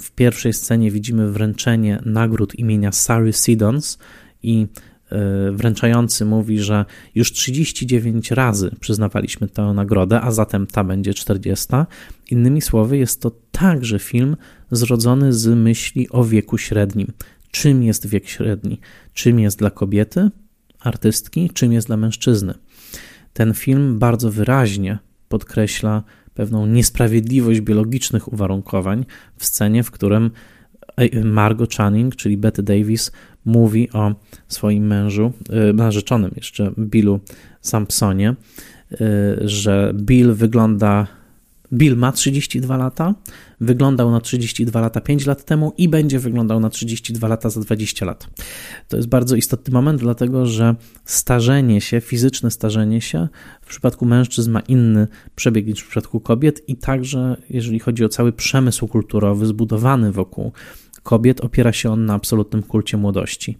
W pierwszej scenie widzimy wręczenie nagród imienia Sary Sidons i E, wręczający mówi, że już 39 razy przyznawaliśmy tę nagrodę, a zatem ta będzie 40. Innymi słowy, jest to także film zrodzony z myśli o wieku średnim. Czym jest wiek średni? Czym jest dla kobiety, artystki, czym jest dla mężczyzny? Ten film bardzo wyraźnie podkreśla pewną niesprawiedliwość biologicznych uwarunkowań w scenie, w którym Margot Channing, czyli Betty Davis, mówi o swoim mężu, y, narzeczonym jeszcze Billu Sampsonie, y, że Bill wygląda. Bill ma 32 lata, wyglądał na 32 lata 5 lat temu i będzie wyglądał na 32 lata za 20 lat. To jest bardzo istotny moment, dlatego że starzenie się, fizyczne starzenie się w przypadku mężczyzn ma inny przebieg niż w przypadku kobiet i także jeżeli chodzi o cały przemysł kulturowy zbudowany wokół kobiet opiera się on na absolutnym kulcie młodości.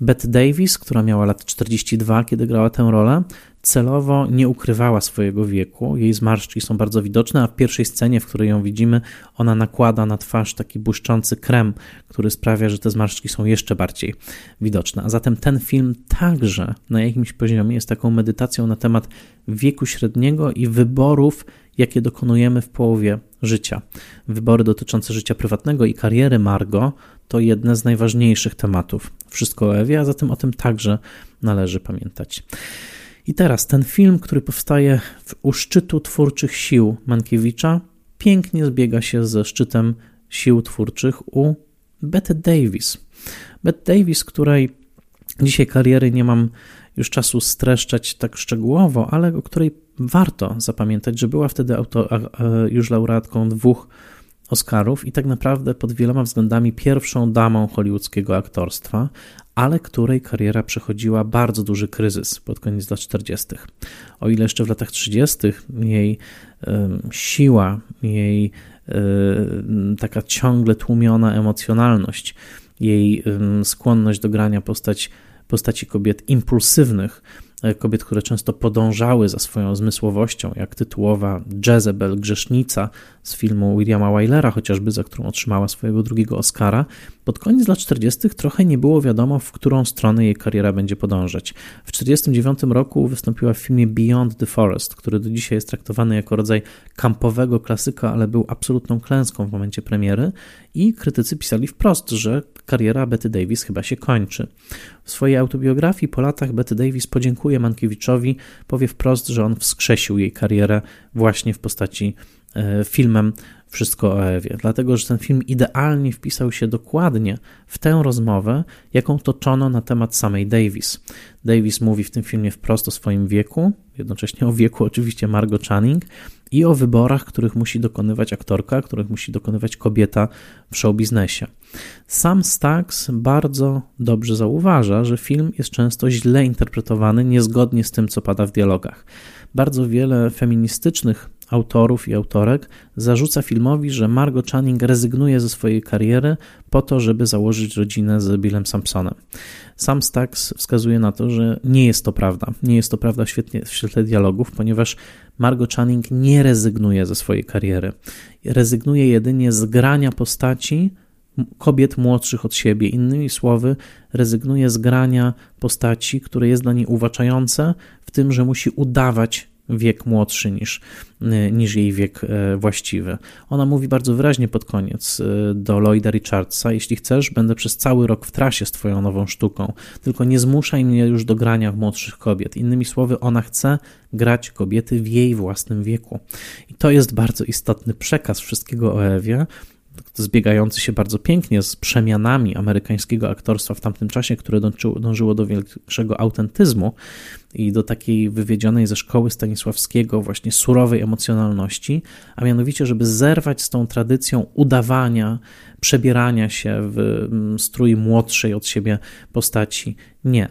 Bette Davis, która miała lat 42, kiedy grała tę rolę, celowo nie ukrywała swojego wieku. Jej zmarszczki są bardzo widoczne, a w pierwszej scenie, w której ją widzimy, ona nakłada na twarz taki błyszczący krem, który sprawia, że te zmarszczki są jeszcze bardziej widoczne. A zatem ten film także na jakimś poziomie jest taką medytacją na temat wieku średniego i wyborów, jakie dokonujemy w połowie życia. Wybory dotyczące życia prywatnego i kariery Margo to jedne z najważniejszych tematów. Wszystko o Ewie, a zatem o tym także należy pamiętać. I teraz ten film, który powstaje u szczytu twórczych sił Mankiewicza, pięknie zbiega się ze szczytem sił twórczych u Betty Davis. Betty Davis, której dzisiaj kariery nie mam już czasu streszczać tak szczegółowo, ale o której warto zapamiętać, że była wtedy auto, już laureatką dwóch Oscarów i tak naprawdę pod wieloma względami pierwszą damą hollywoodzkiego aktorstwa, ale której kariera przechodziła bardzo duży kryzys pod koniec lat 40. O ile jeszcze w latach 30. jej siła, jej taka ciągle tłumiona emocjonalność, jej skłonność do grania postać, postaci kobiet impulsywnych E, kobiet, które często podążały za swoją zmysłowością, jak tytułowa Jezebel, grzesznica z filmu Williama Wylera, chociażby za którą otrzymała swojego drugiego Oscara, pod koniec lat 40. trochę nie było wiadomo, w którą stronę jej kariera będzie podążać. W 1949 roku wystąpiła w filmie Beyond the Forest, który do dzisiaj jest traktowany jako rodzaj kampowego klasyka, ale był absolutną klęską w momencie premiery i krytycy pisali wprost, że kariera Betty Davis chyba się kończy. W swojej autobiografii po latach Betty Davis podziękuje Mankiewiczowi, powie wprost, że on wskrzesił jej karierę właśnie w postaci filmem Wszystko o Ewie, dlatego że ten film idealnie wpisał się dokładnie w tę rozmowę, jaką toczono na temat samej Davis. Davis mówi w tym filmie wprost o swoim wieku, jednocześnie o wieku oczywiście Margot Channing i o wyborach, których musi dokonywać aktorka, których musi dokonywać kobieta w showbiznesie. Sam Stax bardzo dobrze zauważa, że film jest często źle interpretowany, niezgodnie z tym, co pada w dialogach. Bardzo wiele feministycznych autorów i autorek zarzuca filmowi, że Margot Channing rezygnuje ze swojej kariery po to, żeby założyć rodzinę z Billem Sampsonem. Sam Stax wskazuje na to, że nie jest to prawda. Nie jest to prawda w, świetnie, w świetle dialogów, ponieważ Margot Channing nie rezygnuje ze swojej kariery. Rezygnuje jedynie z grania postaci kobiet młodszych od siebie. Innymi słowy, rezygnuje z grania postaci, które jest dla niej uwaczające, w tym, że musi udawać wiek młodszy niż, y, niż jej wiek e, właściwy. Ona mówi bardzo wyraźnie pod koniec y, do Lloyda Richardsa: Jeśli chcesz, będę przez cały rok w trasie z Twoją nową sztuką, tylko nie zmuszaj mnie już do grania w młodszych kobiet. Innymi słowy, ona chce grać kobiety w jej własnym wieku. I to jest bardzo istotny przekaz wszystkiego o Ewie, zbiegający się bardzo pięknie z przemianami amerykańskiego aktorstwa w tamtym czasie, które dążyło do większego autentyzmu i do takiej wywiedzionej ze szkoły Stanisławskiego właśnie surowej emocjonalności, a mianowicie, żeby zerwać z tą tradycją udawania, przebierania się w mm, strój młodszej od siebie postaci. Nie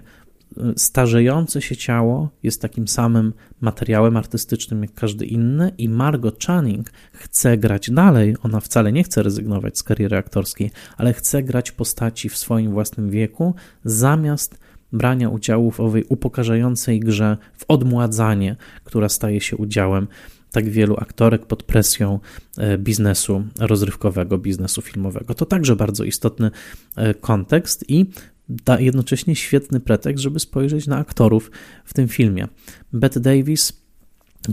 starzejące się ciało jest takim samym materiałem artystycznym jak każdy inny i Margot Channing chce grać dalej. Ona wcale nie chce rezygnować z kariery aktorskiej, ale chce grać postaci w swoim własnym wieku zamiast brania udziału w owej upokarzającej grze, w odmładzanie, która staje się udziałem tak wielu aktorek pod presją e, biznesu rozrywkowego, biznesu filmowego. To także bardzo istotny e, kontekst i da jednocześnie świetny pretekst, żeby spojrzeć na aktorów w tym filmie. Bette Davis,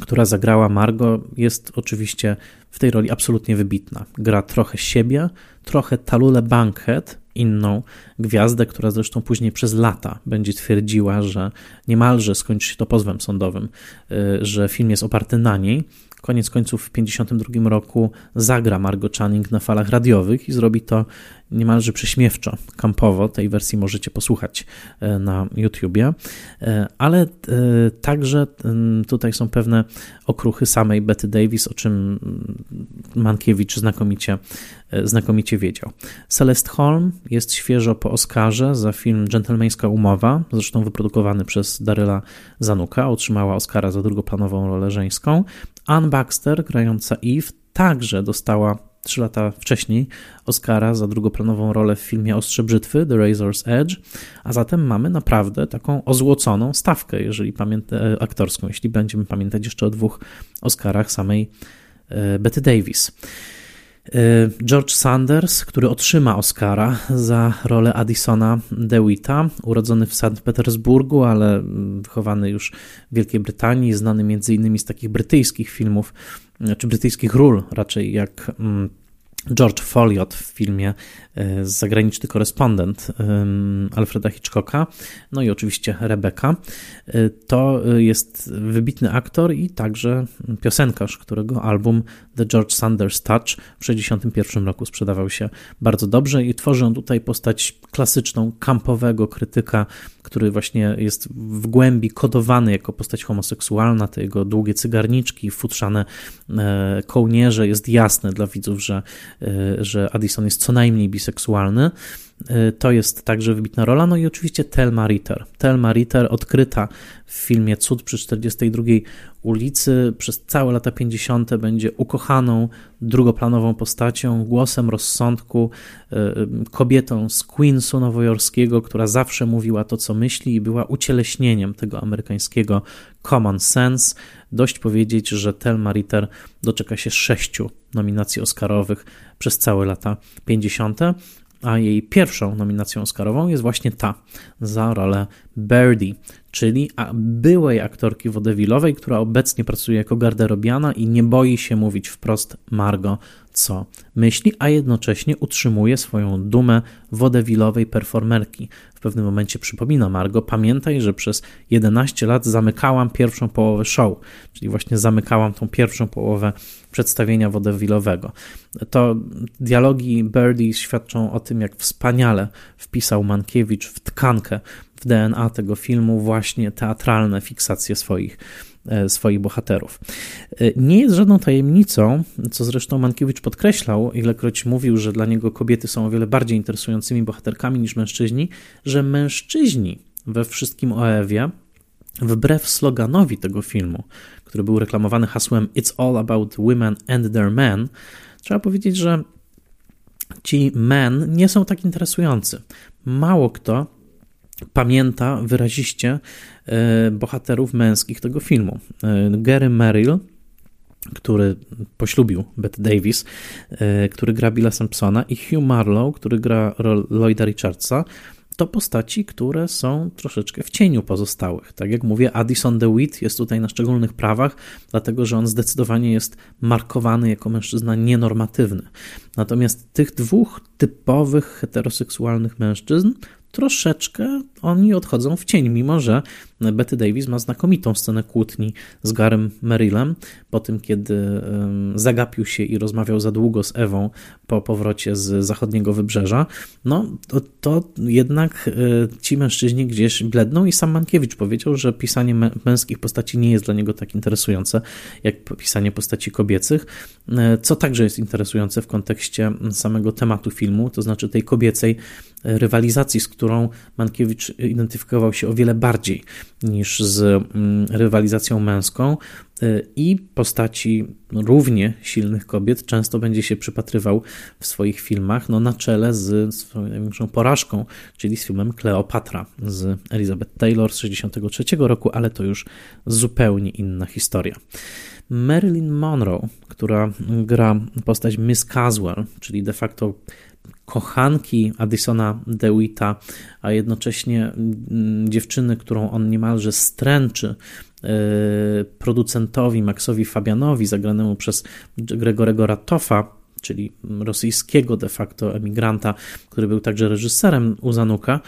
która zagrała Margo, jest oczywiście w tej roli absolutnie wybitna. Gra trochę siebie, trochę Talule Bankhead, inną gwiazdę, która zresztą później przez lata będzie twierdziła, że niemalże skończy się to pozwem sądowym, y, że film jest oparty na niej. Koniec końców w 1952 roku zagra Margot Channing na falach radiowych i zrobi to niemalże prześmiewczo, kampowo. Tej wersji możecie posłuchać e, na YouTubie, e, ale e, także tutaj są pewne okruchy samej Betty Davis, o czym Mankiewicz znakomicie, znakomicie wiedział. Celeste Holm jest świeżo po Oscarze za film Dżentelmeńska Umowa, zresztą wyprodukowany przez Daryla Zanuka, otrzymała Oscara za drugoplanową rolę żeńską. Anne Baxter, grająca Eve, także dostała trzy lata wcześniej Oscara za drugoplanową rolę w filmie Ostrze Brzytwy, The Razor's Edge, a zatem mamy naprawdę taką ozłoconą stawkę, jeżeli pamięta, e, aktorską, jeśli będziemy pamiętać jeszcze o dwóch Oscarach samej e, Betty Davis. E, George Sanders, który otrzyma Oscara za rolę Addisona DeWitta, urodzony w Sankt Petersburgu, ale wychowany już w Wielkiej Brytanii, znany m.in. z takich brytyjskich filmów czy brytyjskich ról raczej jak mm, George Folliot w filmie e, Zagraniczny korespondent Alfreda Hitchcocka, no i oczywiście Rebecca. E, to jest wybitny aktor i także piosenkarz, którego album The George Sanders Touch w 1961 roku sprzedawał się bardzo dobrze i tworzy on tutaj postać klasyczną, kampowego krytyka, który właśnie jest w głębi kodowany jako postać homoseksualna, te jego długie cygarniczki, futrzane e, kołnierze, jest jasne dla widzów, że że Addison jest co najmniej biseksualny. Y, to jest także wybitna rola. No i oczywiście Telma Ritter. Telma Ritter odkryta w filmie Cud przy 42 ulicy przez całe lata 50. będzie ukochaną, drugoplanową postacią, głosem rozsądku, y, kobietą z Queensu nowojorskiego, która zawsze mówiła to, co myśli i była ucieleśnieniem tego amerykańskiego common sense. Dość powiedzieć, że Telma Ritter doczeka się sześciu nominacji Oscarowych przez całe lata 50., a jej pierwszą nominacją Oscarową jest właśnie ta za rolę Birdie, czyli byłej aktorki wodewilowej, która obecnie pracuje jako garderobiana i nie boi się mówić wprost Margot, co myśli, a jednocześnie utrzymuje swoją dumę wodewilowej performerki. W pewnym momencie przypomina Margo, pamiętaj, że przez 11 lat zamykałam pierwszą połowę show, czyli właśnie zamykałam tą pierwszą połowę przedstawienia wodewilowego. To dialogi Birdie świadczą o tym, jak wspaniale wpisał Mankiewicz w tkankę, w DNA tego filmu właśnie teatralne fiksacje swoich swoich bohaterów. E, nie jest żadną tajemnicą, co zresztą Mankiewicz podkreślał, ilekroć mówił, że dla niego kobiety są o wiele bardziej interesującymi bohaterkami niż mężczyźni, że mężczyźni we wszystkim o Ewie, wbrew sloganowi tego filmu, który był reklamowany hasłem It's all about women and their men, trzeba powiedzieć, że ci men nie są tak interesujący. Mało kto pamięta wyraziście e, bohaterów męskich tego filmu. E, Gary Merrill, który poślubił Bette Davis, e, który gra Billa Simpsona i Hugh Marlowe, który gra Lloyda Richardsa, to postaci, które są troszeczkę w cieniu pozostałych. Tak jak mówię, Addison DeWitt jest tutaj na szczególnych prawach, dlatego że on zdecydowanie jest markowany jako mężczyzna nienormatywny. Natomiast tych dwóch typowych heteroseksualnych mężczyzn troszeczkę oni odchodzą w cień, mimo że Betty Davis ma znakomitą scenę kłótni z Garem Merrillem po tym, kiedy zagapił się i rozmawiał za długo z Ewą po powrocie z zachodniego wybrzeża. No, to, to jednak e, ci mężczyźni gdzieś bledną i sam Mankiewicz powiedział, że pisanie męskich postaci nie jest dla niego tak interesujące, jak pisanie postaci kobiecych, e, co także jest interesujące w kontekście samego tematu filmu, to znaczy tej kobiecej rywalizacji, z którą Mankiewicz identyfikował się o wiele bardziej niż z mm, rywalizacją męską y, i postaci równie silnych kobiet często będzie się przypatrywał w swoich filmach no, na czele z swoją największą porażką, czyli z filmem Kleopatra z Elizabeth Taylor z 1963 roku, ale to już zupełnie inna historia. Marilyn Monroe, która gra postać Miss Caswell, czyli de facto kochanki Addisona DeWitta, a jednocześnie mm, dziewczyny, którą on niemalże stręczy e, producentowi Maxowi Fabianowi, zagranemu przez Gregorego Ratofa, czyli rosyjskiego de facto emigranta, który był także reżyserem u Zanuka.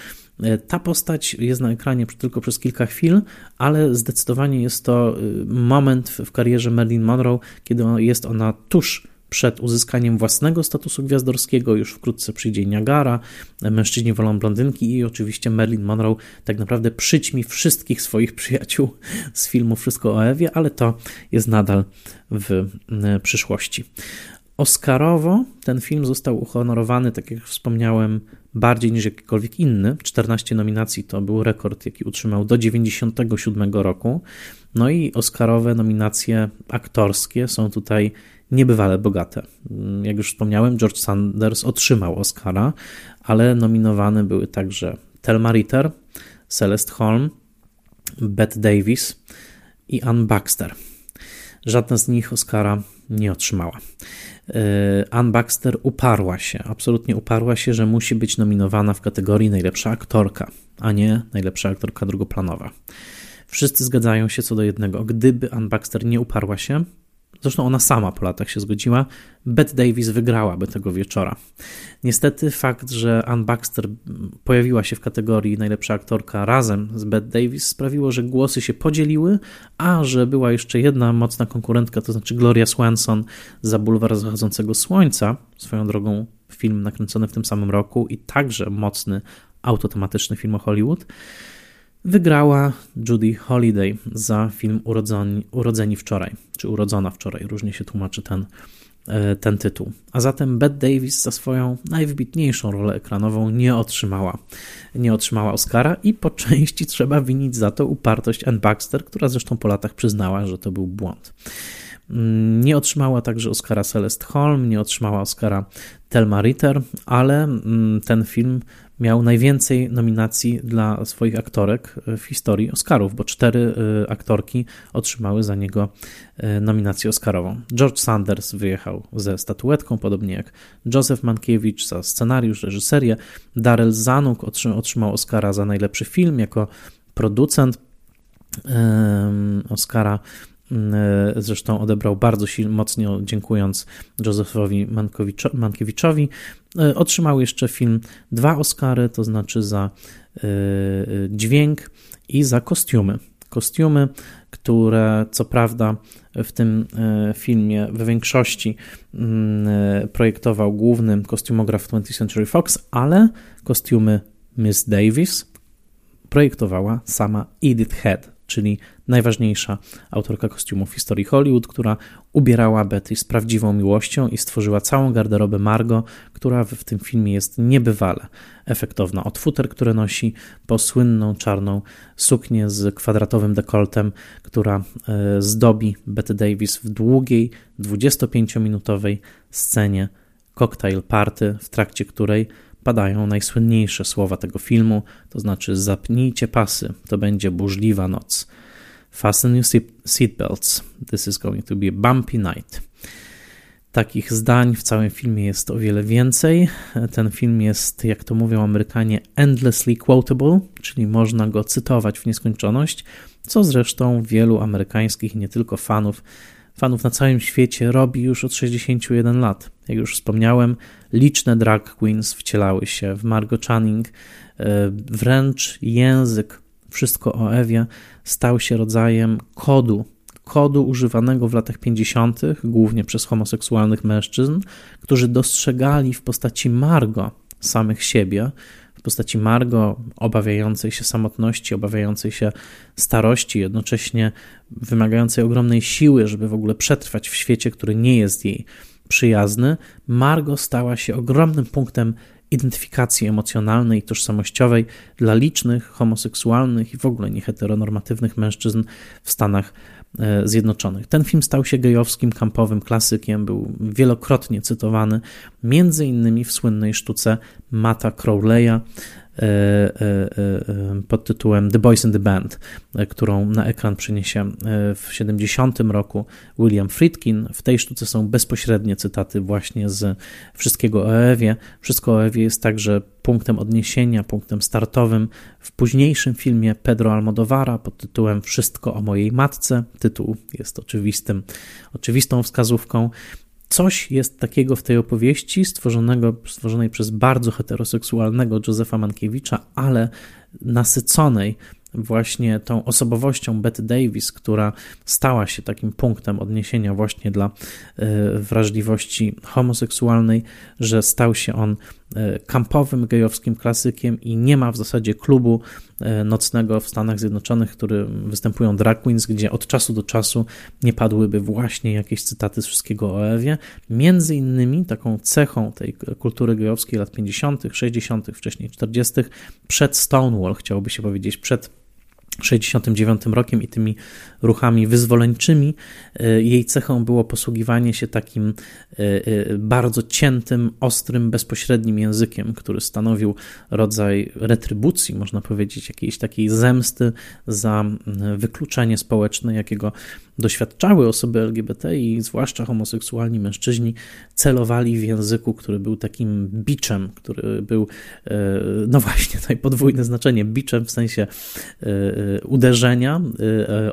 E, ta postać jest na ekranie tylko przez kilka chwil, ale zdecydowanie jest to e, moment w karierze Marilyn Monroe, kiedy jest ona tuż przed uzyskaniem własnego statusu gwiazdorskiego. Już wkrótce przyjdzie Niagara, Mężczyźni wolą blondynki i oczywiście Marilyn Monroe tak naprawdę przyćmi wszystkich swoich przyjaciół z filmu Wszystko o Ewie, ale to jest nadal w e, przyszłości. Oscarowo ten film został uhonorowany, tak jak wspomniałem, bardziej niż jakikolwiek inny. 14 nominacji to był rekord, jaki utrzymał do 1997 roku. No i Oscarowe nominacje aktorskie są tutaj niebywale bogate. Jak już wspomniałem, George Sanders otrzymał Oscara, ale nominowane były także Thelma Ritter, Celeste Holm, Bette Davis i Ann Baxter. Żadna z nich Oscara nie otrzymała. E, Ann Baxter uparła się, absolutnie uparła się, że musi być nominowana w kategorii najlepsza aktorka, a nie najlepsza aktorka drugoplanowa. Wszyscy zgadzają się co do jednego. Gdyby Ann Baxter nie uparła się, Zresztą ona sama po latach się zgodziła. Bette Davis wygrałaby tego wieczora. Niestety fakt, że Ann Baxter pojawiła się w kategorii najlepsza aktorka razem z Bette Davis sprawiło, że głosy się podzieliły, a że była jeszcze jedna mocna konkurentka, to znaczy Gloria Swanson za Bulwar Zachodzącego Słońca, swoją drogą film nakręcony w tym samym roku i także mocny autotematyczny film o Hollywood, wygrała Judy Holiday za film Urodzeni, Urodzeni wczoraj, czy Urodzona wczoraj, różnie się tłumaczy ten, e, ten tytuł. A zatem Bette Davis za swoją najwybitniejszą rolę ekranową nie otrzymała, nie otrzymała Oscara i po części trzeba winić za to upartość Ann Baxter, która zresztą po latach przyznała, że to był błąd. Mm, nie otrzymała także Oscara Celeste Holm, nie otrzymała Oscara Thelma Ritter, ale mm, ten film miał najwięcej nominacji dla swoich aktorek w historii Oscarów, bo cztery y, aktorki otrzymały za niego y, nominację Oscarową. George Sanders wyjechał ze statuetką, podobnie jak Joseph Mankiewicz za scenariusz, reżyserię. Darrell Zanuk otrzymał Oscara za najlepszy film jako producent Oscara E, zresztą odebrał bardzo silnie, mocno dziękując Josephowi Mankiewiczowi. E, otrzymał jeszcze film dwa Oscary, to znaczy za e, dźwięk i za kostiumy. Kostiumy, które co prawda w tym filmie w większości projektował główny kostiumograf 20th Century Fox, ale kostiumy Miss Davis projektowała sama Edith Head czyli najważniejsza autorka kostiumów w historii Hollywood, która ubierała Betty z prawdziwą miłością i stworzyła całą garderobę Margo, która w tym filmie jest niebywale efektowna. Od futer, które nosi, po słynną czarną suknię z kwadratowym dekoltem, która e, zdobi Betty Davis w długiej, 25-minutowej scenie cocktail party, w trakcie której padają najsłynniejsze słowa tego filmu, to znaczy zapnijcie pasy, to będzie burzliwa noc. Fasten your seatbelts, this is going to be a bumpy night. Takich zdań w całym filmie jest o wiele więcej. Ten film jest, jak to mówią Amerykanie, endlessly quotable, czyli można go cytować w nieskończoność, co zresztą wielu amerykańskich, nie tylko fanów, fanów na całym świecie robi już od 61 lat. Jak już wspomniałem, liczne drag queens wcielały się w Margot Channing, e, wręcz język Wszystko o Ewie stał się rodzajem kodu, kodu używanego w latach 50., głównie przez homoseksualnych mężczyzn, którzy dostrzegali w postaci Margo samych siebie, w postaci Margo, obawiającej się samotności, obawiającej się starości, jednocześnie wymagającej ogromnej siły, żeby w ogóle przetrwać w świecie, który nie jest jej przyjazny. Margo stała się ogromnym punktem identyfikacji emocjonalnej i tożsamościowej dla licznych homoseksualnych i w ogóle nieheteronormatywnych mężczyzn w Stanach Zjednoczonych. Ten film stał się gejowskim, kampowym klasykiem, był wielokrotnie cytowany, między innymi w słynnej sztuce Mata Crowleya, E, e, e, pod tytułem The Boys in the Band, którą na ekran przyniesie w 70 roku William Friedkin. W tej sztuce są bezpośrednie cytaty właśnie z wszystkiego o Ewie. Wszystko o Ewie jest także punktem odniesienia, punktem startowym w późniejszym filmie Pedro Almodovara pod tytułem Wszystko o mojej matce. Tytuł jest oczywistym, oczywistą wskazówką coś jest takiego w tej opowieści stworzonego, stworzonej przez bardzo heteroseksualnego Józefa Mankiewicza, ale nasyconej właśnie tą osobowością Betty Davis, która stała się takim punktem odniesienia właśnie dla e, wrażliwości homoseksualnej, że stał się on kampowym gejowskim klasykiem i nie ma w zasadzie klubu e, nocnego w Stanach Zjednoczonych, w którym występują drag queens, gdzie od czasu do czasu nie padłyby właśnie jakieś cytaty z wszystkiego o Ewie. Między innymi taką cechą tej kultury gejowskiej lat 50., 60., wcześniej 40., przed Stonewall, chciałoby się powiedzieć, przed 69 rokiem i tymi ruchami wyzwoleńczymi. E, jej cechą było posługiwanie się takim e, e, bardzo ciętym, ostrym, bezpośrednim językiem, który stanowił rodzaj retrybucji, można powiedzieć, jakiejś takiej zemsty za wykluczenie społeczne, jakiego doświadczały osoby LGBT i zwłaszcza homoseksualni mężczyźni celowali w języku, który był takim biczem, który był, no właśnie, tutaj podwójne znaczenie, biczem w sensie uderzenia,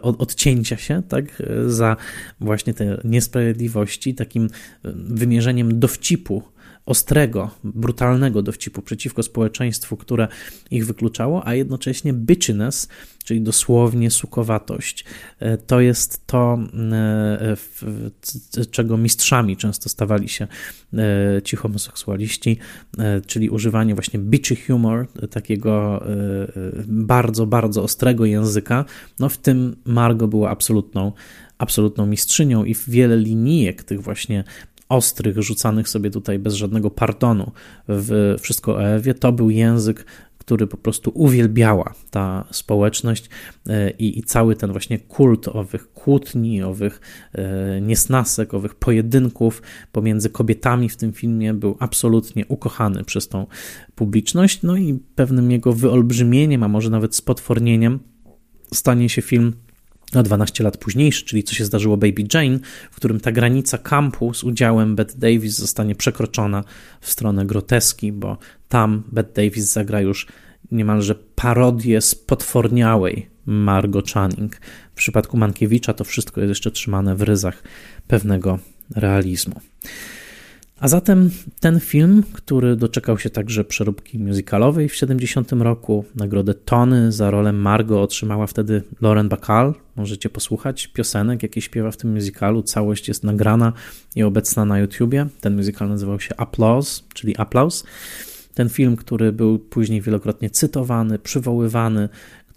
od odcięcia się tak, za właśnie te niesprawiedliwości, takim wymierzeniem dowcipu ostrego, brutalnego dowcipu przeciwko społeczeństwu, które ich wykluczało, a jednocześnie bitchiness, czyli dosłownie sukowatość. E, to jest to, e, czego mistrzami często stawali się e, ci homoseksualiści, czyli używanie właśnie bitchy humor, takiego bardzo, bardzo ostrego języka. No w tym Margo była absolutną absolutną mistrzynią i wiele linijek tych właśnie ostrych, rzucanych sobie tutaj bez żadnego pardonu w wszystko o Ewie, to był język, który po prostu uwielbiała ta społeczność e, i, i cały ten właśnie kult owych kłótni, owych e, niesnasek, owych pojedynków pomiędzy kobietami w tym filmie był absolutnie ukochany przez tą publiczność. No i pewnym jego wyolbrzymieniem, a może nawet spotwornieniem stanie się film a 12 lat późniejszy, czyli co się zdarzyło Baby Jane, w którym ta granica kampu z udziałem Bette Davis zostanie przekroczona w stronę groteski, bo tam Bette Davis zagra już niemalże parodię spotworniałej Margot Channing. W przypadku Mankiewicza to wszystko jest jeszcze trzymane w ryzach pewnego realizmu. A zatem ten film, który doczekał się także przeróbki musicalowej w 70 roku, nagrodę Tony za rolę Margo otrzymała wtedy Lauren Bacall. Możecie posłuchać piosenek, jakie śpiewa w tym musicalu. Całość jest nagrana i obecna na YouTubie. Ten musical nazywał się Applause, czyli Aplauz. Ten film, który był później wielokrotnie cytowany, przywoływany,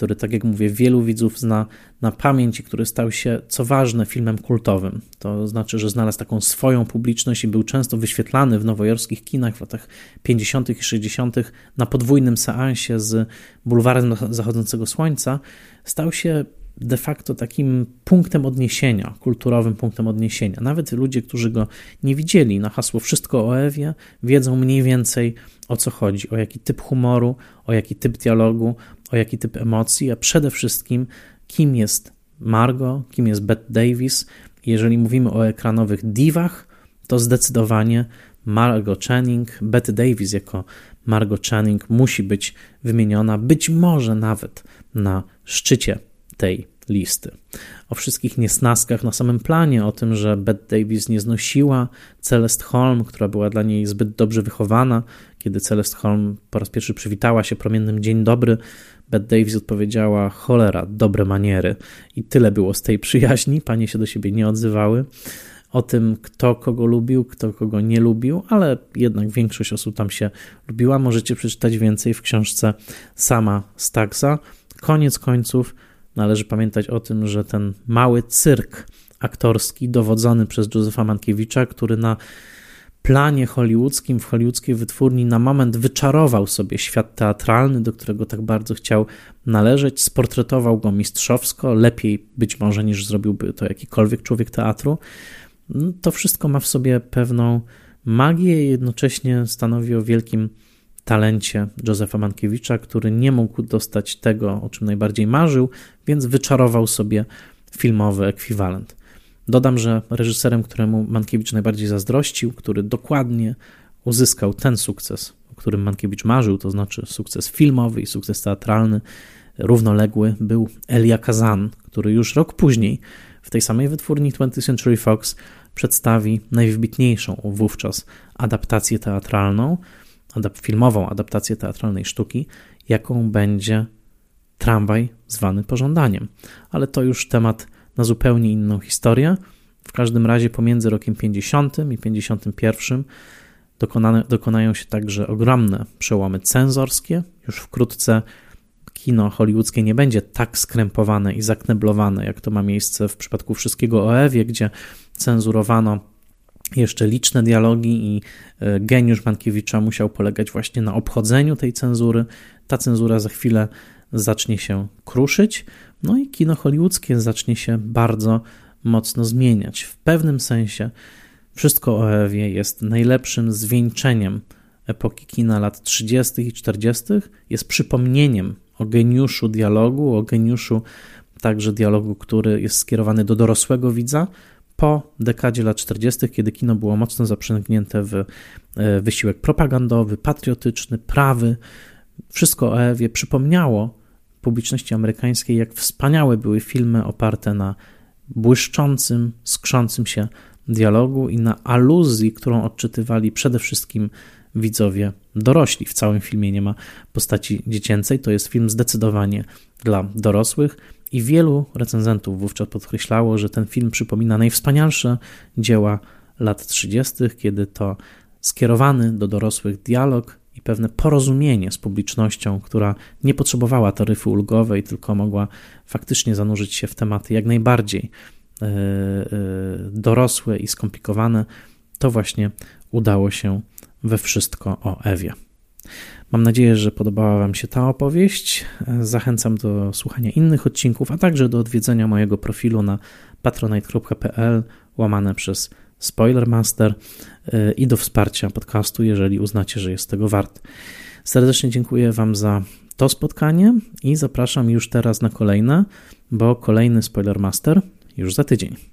który, tak jak mówię, wielu widzów zna na pamięć i który stał się, co ważne, filmem kultowym. To znaczy, że znalazł taką swoją publiczność i był często wyświetlany w nowojorskich kinach w latach 50. i 60. na podwójnym seansie z bulwarem zachodzącego słońca. Stał się de facto takim punktem odniesienia, kulturowym punktem odniesienia. Nawet ludzie, którzy go nie widzieli na hasło Wszystko o Ewie, wiedzą mniej więcej o co chodzi, o jaki typ humoru, o jaki typ dialogu, o jaki typ emocji, a przede wszystkim kim jest Margot, kim jest Bette Davis. Jeżeli mówimy o ekranowych diwach, to zdecydowanie Margot Channing, Bette Davis jako Margot Channing musi być wymieniona, być może nawet na szczycie tej listy. O wszystkich niesnaskach na samym planie, o tym, że Bette Davis nie znosiła Celeste Holm, która była dla niej zbyt dobrze wychowana. Kiedy Celeste Holm po raz pierwszy przywitała się promiennym dzień dobry, Bette Davis odpowiedziała: cholera, dobre maniery. I tyle było z tej przyjaźni, panie się do siebie nie odzywały. O tym, kto kogo lubił, kto kogo nie lubił, ale jednak większość osób tam się lubiła. Możecie przeczytać więcej w książce sama Staxa. Koniec końców należy pamiętać o tym, że ten mały cyrk aktorski dowodzony przez Józefa Mankiewicza, który na planie hollywoodzkim, w hollywoodzkiej wytwórni na moment wyczarował sobie świat teatralny, do którego tak bardzo chciał należeć, sportretował go mistrzowsko, lepiej być może niż zrobiłby to jakikolwiek człowiek teatru. No, to wszystko ma w sobie pewną magię i jednocześnie stanowi o wielkim talencie Józefa Mankiewicza, który nie mógł dostać tego, o czym najbardziej marzył, więc wyczarował sobie filmowy ekwiwalent. Dodam, że reżyserem, któremu Mankiewicz najbardziej zazdrościł, który dokładnie uzyskał ten sukces, o którym Mankiewicz marzył, to znaczy sukces filmowy i sukces teatralny, równoległy, był Elia Kazan, który już rok później w tej samej wytwórni 20th Century Fox przedstawi najwybitniejszą wówczas adaptację teatralną, adap filmową adaptację teatralnej sztuki, jaką będzie tramwaj zwany pożądaniem. Ale to już temat na zupełnie inną historię. W każdym razie pomiędzy rokiem 50 i 51 dokonane, dokonają się także ogromne przełomy cenzorskie. Już wkrótce kino hollywoodzkie nie będzie tak skrępowane i zakneblowane, jak to ma miejsce w przypadku wszystkiego o Ewie, gdzie cenzurowano jeszcze liczne dialogi i e, geniusz Mankiewicza musiał polegać właśnie na obchodzeniu tej cenzury. Ta cenzura za chwilę zacznie się kruszyć, no i kino hollywoodzkie zacznie się bardzo mocno zmieniać. W pewnym sensie wszystko o Ewie jest najlepszym zwieńczeniem epoki kina lat 30. i 40., jest przypomnieniem o geniuszu dialogu, o geniuszu także dialogu, który jest skierowany do dorosłego widza, po dekadzie lat 40., kiedy kino było mocno zaprzęgnięte w e, wysiłek propagandowy, patriotyczny, prawy. Wszystko o Ewie przypomniało publiczności amerykańskiej, jak wspaniałe były filmy oparte na błyszczącym, skrzącym się dialogu i na aluzji, którą odczytywali przede wszystkim widzowie dorośli. W całym filmie nie ma postaci dziecięcej, to jest film zdecydowanie dla dorosłych i wielu recenzentów wówczas podkreślało, że ten film przypomina najwspanialsze dzieła lat 30., kiedy to skierowany do dorosłych dialog i pewne porozumienie z publicznością, która nie potrzebowała taryfy ulgowej, tylko mogła faktycznie zanurzyć się w tematy jak najbardziej e, e, dorosłe i skomplikowane, to właśnie udało się we wszystko o Ewie. Mam nadzieję, że podobała Wam się ta opowieść. Zachęcam do słuchania innych odcinków, a także do odwiedzenia mojego profilu na patronite.pl łamane przez Spoilermaster y, i do wsparcia podcastu, jeżeli uznacie, że jest tego wart. Serdecznie dziękuję Wam za to spotkanie i zapraszam już teraz na kolejne, bo kolejny Spoilermaster już za tydzień.